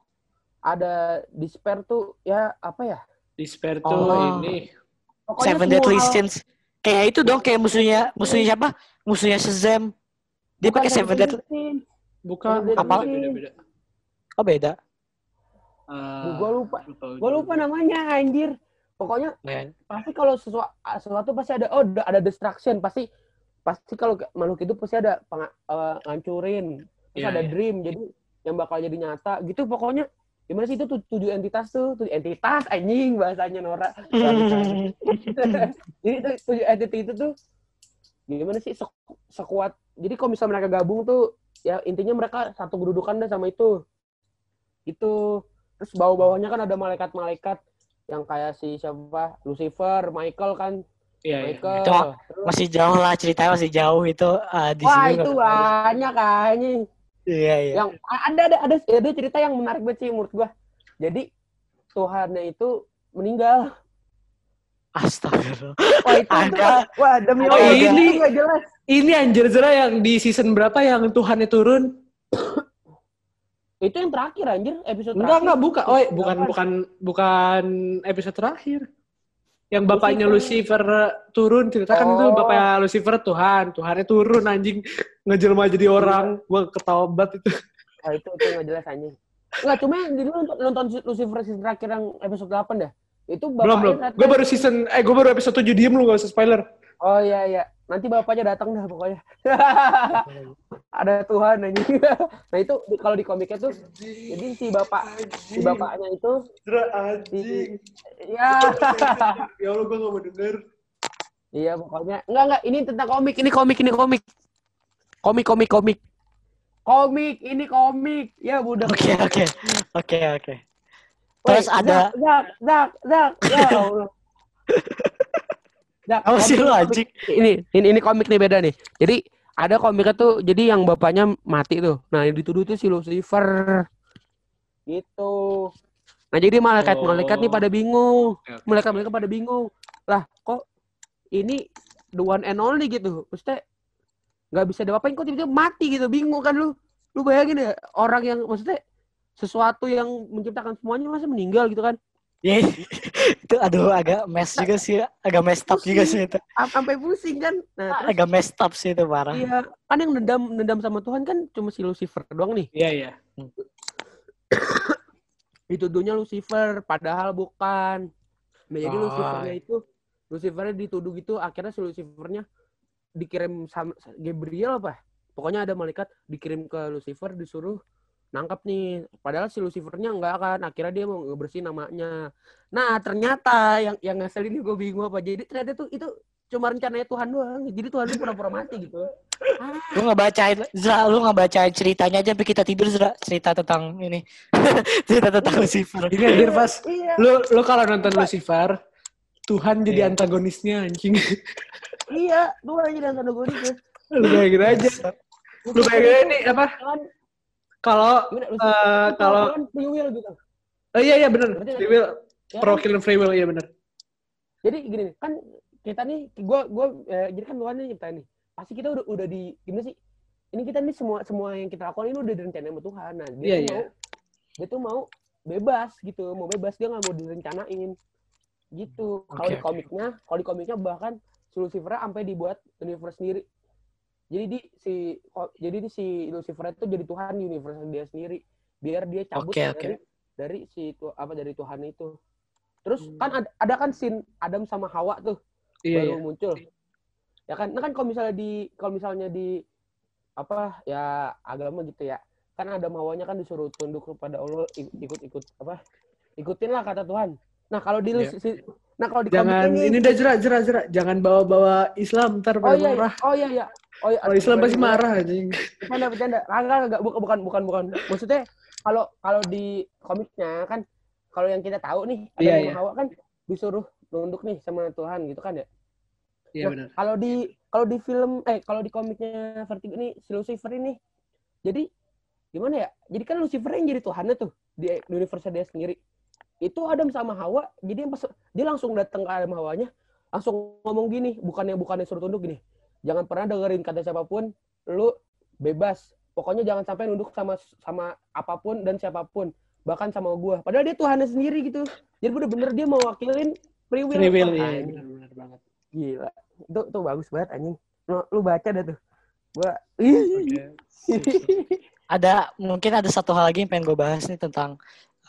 ada despair tuh ya apa ya? Di spare tuh Oh. ini. Pokoknya Seven semua Deadly Sins. Kayak itu dong, kayak musuhnya, musuhnya siapa? Musuhnya Shazam. Dia pakai Seven Deadly. Sins. Bukan. Apa? Beda, beda. Oh beda. Eh, Gue lupa, gue lupa namanya anjir. Pokoknya Ya. pasti kalau sesuatu, sesuatu pasti ada oh ada, ada distraction. Pasti pasti kalau ke- makhluk itu pasti ada peng, eh, ngancurin. Terus Iya, ada iya. dream jadi yang bakal jadi nyata. Gitu pokoknya. Gimana sih itu tu- tujuh entitas tuh? Tujuh entitas anjing bahasanya Nora. Jadi tuh, tujuh entity itu tuh gimana sih sek- sekuat. Jadi kalau misalnya mereka gabung tuh ya intinya mereka satu kedudukan deh sama itu. Itu terus bawah-bawahnya kan ada malaikat-malaikat yang kayak si siapa Lucifer Michael kan Iya, iya. Michael Itu Terus- Masih jauh lah ceritanya masih jauh itu ah, di wah sini itu banyak kayaknya Iya iya. yang ada ada ada ada cerita yang menarik banget sih menurut gua jadi Tuhannya itu meninggal Astagfirullah. wah itu Ada. wah demi Oh, Allah ini. itu nggak jelas Ini Anjir Zera yang di season berapa yang Tuhannya turun? Itu yang terakhir anjir episode Enggak, terakhir enggak, bukan. Oh, Episode bukan, bukan, bukan episode terakhir. Yang bapaknya Lucifer, turun, ceritakan itu Oh. bapaknya Lucifer Tuhan. Tuhannya turun anjing ngejelma jadi orang. Gua ketawa banget itu. Wah, itu itu nggak jelas anjing Enggak, cuma yang dulu nonton, nonton Lucifer season terakhir yang episode 8 dah. Itu bapaknya belum, belum. Gue baru season, eh gue baru episode 7 diem lu gak usah spoiler. Oh iya iya. Nanti bapaknya datang dah pokoknya. Ada Tuhan anjing. nah itu kalau di komiknya tuh jadi si bapak si bapaknya itu anjing. ya Ya Allah, gue gak mau denger. iya pokoknya enggak enggak ini tentang komik ini komik ini komik komik komik komik komik ini komik ya budak Oke oke oke oke. Terus ada Zak Zak Zak Zak ya Allah Zak, apa sih lu anjing? ini ini ini komik nih beda nih. Jadi ada komiknya tuh jadi yang bapaknya mati tuh. Nah, yang dituduh tuh si Lucifer. Gitu. Nah, jadi malaikat-malaikat nih Oh. pada bingung. Malaikat-malaikat pada bingung. Lah, kok ini the one and only gitu. Maksudnya nggak bisa diapain kok tiba-tiba mati gitu. Bingung kan lu. Lu bayangin ya orang yang maksudnya sesuatu yang menciptakan semuanya masa meninggal gitu kan. Ya, itu aduh agak mess juga sih, agak messed up juga sih itu. Am- Sampai pusing kan. Nah, terus Agak messed up sih itu parah. Iya, kan yang nendam nendam sama Tuhan kan cuma si Lucifer doang nih. Iya, iya. Dituduhnya Lucifer, padahal bukan. Nah, jadi Oh. Lucifernya itu Lucifernya dituduh gitu, akhirnya si Lucifernya dikirim sama Gabriel apa? Pokoknya ada malaikat dikirim ke Lucifer disuruh nangkap nih. Padahal si Lucifernya enggak kan, akhirnya dia mau ngebersihin namanya. Nah, ternyata yang yang ngeselin gue bingung apa. Jadi ternyata tuh itu cuma rencananya Tuhan doang. Jadi Tuhan tuh pura-pura mati gitu. Ah, Lu nggak bacain, Zra, lu nggak bacain ceritanya aja sampai kita tidur, Zra. Cerita tentang ini. cerita tentang Lucifer. Ini anjir pas iya. lu lu kalau nonton Lucifer Tuhan jadi Iya. antagonisnya anjing. Iya, dua aja dan tanda gue gitu. lu bayangin aja. Lu bayangin ini apa? Kalau eh, kalau free will gitu. oh iya iya benar. Free will, Ya, kill free will iya benar. Jadi gini kan kita nih, gue gue eh, jadi kan Tuhan nih nyiptain nih. pasti kita udah udah di gimana sih? Ini kita nih semua semua yang kita lakukan ini udah direncanain sama Tuhan. Nah, dia Iya, tuh iya. mau dia tuh mau bebas gitu, mau bebas dia nggak mau direncanain. Gitu. Kalau Oke, di komiknya, kalau di komiknya bahkan si Lucifer sampai dibuat universe sendiri. Jadi di si jadi di si Lucifer itu jadi Tuhan di universe dia sendiri. Biar dia cabut Oke, dari oke. dari si tu, apa dari Tuhan itu. Terus Hmm. kan ada, ada kan scene Adam sama Hawa tuh Iya, baru iya. muncul. Ya kan, nah kan kalau misalnya di kalau misalnya di apa ya agama gitu ya, kan ada mawanya kan disuruh tunduk kepada Allah ik- ikut-ikut apa? Ikutin lah kata Tuhan. Nah kalau di Iya. si- nah kalau di Jangan komik ini udah jerak jerak jerak. Jangan bawa-bawa Islam ntar oh iya, iya, oh iya iya. Oh iya. Kalau Islam pasti marah anjing. Bercanda bercanda. Kagak kagak bukan bukan bukan bukan. Maksudnya kalau kalau di komiknya kan kalau yang kita tahu nih ada yang iya. Hawa kan disuruh tunduk nih sama Tuhan gitu kan ya. Iya Nah, benar. Kalau di kalau di film eh kalau di komiknya Vertigo ini si Lucifer ini jadi gimana ya? Jadi kan Lucifer yang jadi Tuhannya tuh di universe dia sendiri. Itu Adam sama Hawa, jadi yang pas dia langsung datang ke Adam Hawanya, langsung ngomong gini, bukannya bukannya suruh tunduk gini. Jangan pernah dengerin kata siapa pun, lu bebas. Pokoknya jangan sampai nunduk sama sama apa pun dan siapa pun, bahkan sama gua. Padahal dia Tuhannya sendiri gitu. Jadi bener-bener dia mewakilin free will. Free will Wah, ya anjing. benar-benar banget. Gila. Itu tuh bagus banget anjing. Lu, lu baca dah tuh. Gua ih. ada mungkin ada satu hal lagi yang pengen gue bahas nih tentang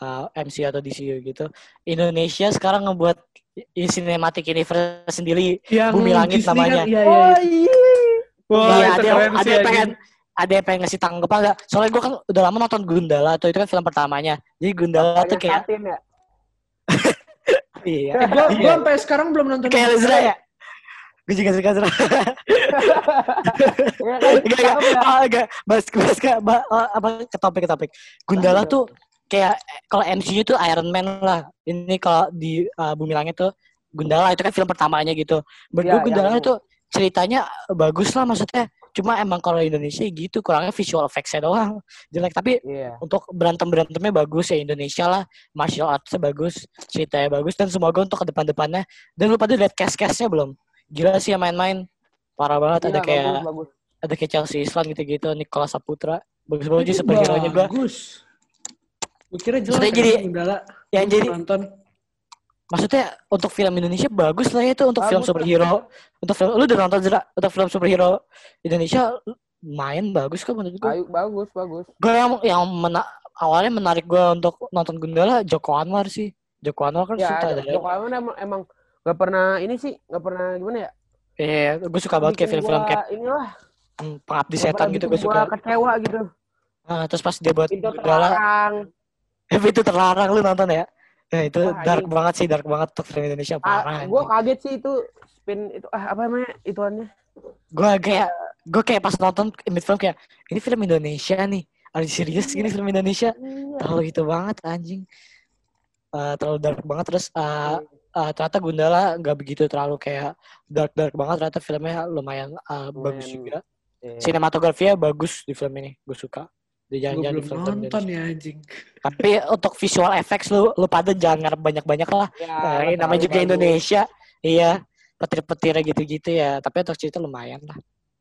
uh, MCU atau DCU gitu. Indonesia sekarang ngebuat cinematic universe sendiri. Yang Bumi Langit Disney namanya. Kan, iya, iya, Oh iya. iya. Wah, iya, ada yang, ada yang pengen ada yang pengen ngasih tanggapan enggak? Soalnya gue kan udah lama nonton Gundala tuh itu kan film pertamanya. Jadi Gundala tuh kayak ya. iya. Eh, gua gua sampai sekarang belum nonton. kayak Ezra ya. Gue juga suka Ezra. Iya kan? Enggak. Cakep ya. Ah, enggak. Bahas, bahas ke, ba- ah, apa, ke topik, ke topik. Gundala tuh kayak, kalau MCU tuh Iron Man lah. Ini kalau di uh, Bumi Langit tuh Gundala, itu kan film pertamanya gitu. Menurut Iya, gue Gundala yang- itu ceritanya bagus lah maksudnya. Cuma emang kalau Indonesia gitu, kurangnya visual effects-nya doang. Jelek, tapi Iya. untuk berantem-berantemnya bagus ya Indonesia lah. Martial arts-nya bagus, ceritanya bagus. Dan semoga untuk ke depan-depannya. Dan lu pada lihat cast-castnya belum? Gila sih yang main-main. Parah banget. Ada Iya, kayak bagus, bagus. ada kayak Chelsea Islan gitu-gitu, Nicolas Saputra. Bagus-bagus aja superhero-nya gue. Bagus. Gue kira jelas Maksudnya kan, jadi- Gundala. yang jadi- nonton. Maksudnya untuk film Indonesia bagus lah ya itu untuk film Bagus lah. superhero. Untuk film lu udah nonton Zera? Untuk film superhero Indonesia main bagus kok menurut gue. Ayo, bagus, bagus. Gue yang yang mena- awalnya menarik gue untuk nonton Gundala Joko Anwar sih. Joko Anwar kan Ya, sutradara. Joko Anwar emang, emang gak pernah ini sih, gak pernah gimana ya? Iya, gue suka banget kayak film-film kayak inilah. hmm, Pengabdi Setan gitu gue suka. gua kecewa gitu. Nah, terus pas dia buat Gundala, terlarang. itu terlarang lu nonton ya? Ya itu Wah, dark ini- banget sih, dark banget untuk film Indonesia parah. Ah, gue kaget sih itu spin itu ah apa namanya ituannya. gue kayak gue kayak pas nonton film kayak ini film Indonesia nih ada serius gini film Indonesia Iya. terlalu itu banget anjing Eh, terlalu dark banget terus eh, eh, ternyata Gundala nggak begitu terlalu kayak dark dark banget ternyata filmnya lumayan eh, bagus juga Iya. sinematografinya bagus di film ini gue suka di Gue jalan-jalan di belum nonton ya anjing. tapi untuk visual effects lu lu pada jangan ngarep banyak-banyak lah Ya, Nah, ini namanya juga bagus. Indonesia iya petir-petirnya gitu-gitu ya tapi untuk cerita lumayan lah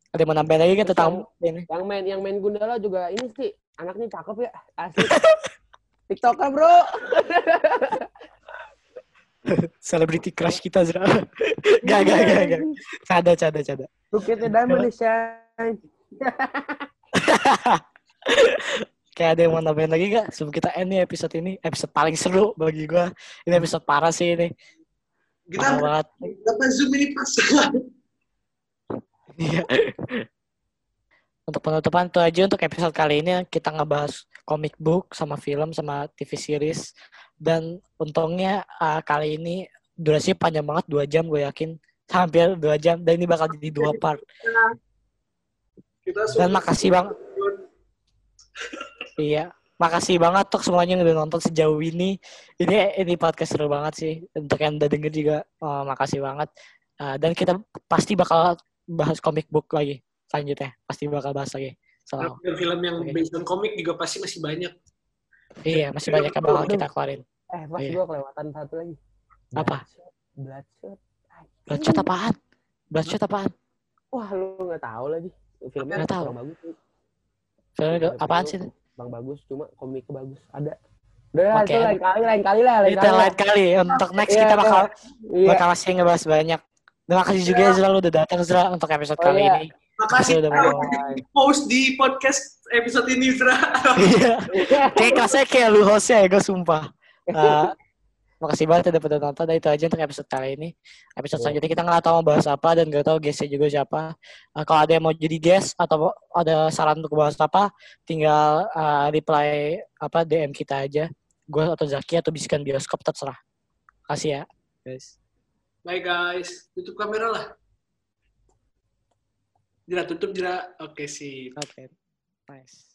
ada yang mau nambahin lagi kan tentang ini Yang main yang main Gundala juga ini sih anaknya cakep ya asli. TikToker bro. celebrity crush kita Zra. gak, gak, gak, gak. Cada, cada, cada. Look at the diamond shine. Kayak ada yang mau nambahin lagi gak? Sebelum kita end nih episode ini. Episode paling seru bagi gue. Ini episode parah sih ini. Parah Kita banget. dapat zoom ini pas. Iya. untuk penutupan itu aja untuk episode kali ini kita ngebahas comic book sama film sama TV series dan untungnya uh, kali ini durasi panjang banget dua jam gue yakin hampir dua jam dan ini bakal jadi dua part Kita dan makasih bang Iya, makasih banget untuk semuanya yang udah nonton sejauh ini. Ini ini podcast seru banget sih. Untuk yang udah denger juga, eh, makasih banget. Eh, dan kita pasti bakal bahas comic book lagi selanjutnya. Pasti bakal bahas lagi. Selalu. film yang Oke. based on komik juga pasti masih banyak. Iya, masih banyak yang bakal kita keluarin. Eh, pas Iya. gua kelewatan satu lagi. Apa? Bloodshot. Bloodshot. Bloodshot apaan? Bloodshot apaan? Wah, lu nggak tahu lagi. Filmnya Nggak tahu. bagus. Filmnya Filmnya apaan sih? Bang bagus, cuma komiknya bagus. Ada. Udah itu lain kali, lain kali lah. Lain Itu kali lain kali. Untuk next Iya, kita bakal Iya. bakal masih ngebahas banyak. Terima kasih juga Ezra lu udah datang Ezra untuk episode Oh, kali iya. ini. Makasih Udah udah mau- post di podcast episode ini, Zra. Iya. kayak kelasnya kayak lu hostnya ya, gue sumpah. Uh, makasih banget udah pada nonton. Dan itu aja untuk episode kali ini. Episode Iya. selanjutnya kita nggak tahu mau bahas apa dan nggak tahu guestnya juga siapa. Uh, kalau ada yang mau jadi guest atau ada saran untuk bahas apa, tinggal uh, reply apa DM kita aja. Gue atau Zaki atau bisikan bioskop terserah. Kasih ya. Guys. Bye guys. Tutup kamera lah. Jera tutup jera. Oke sih. Oke. Nice.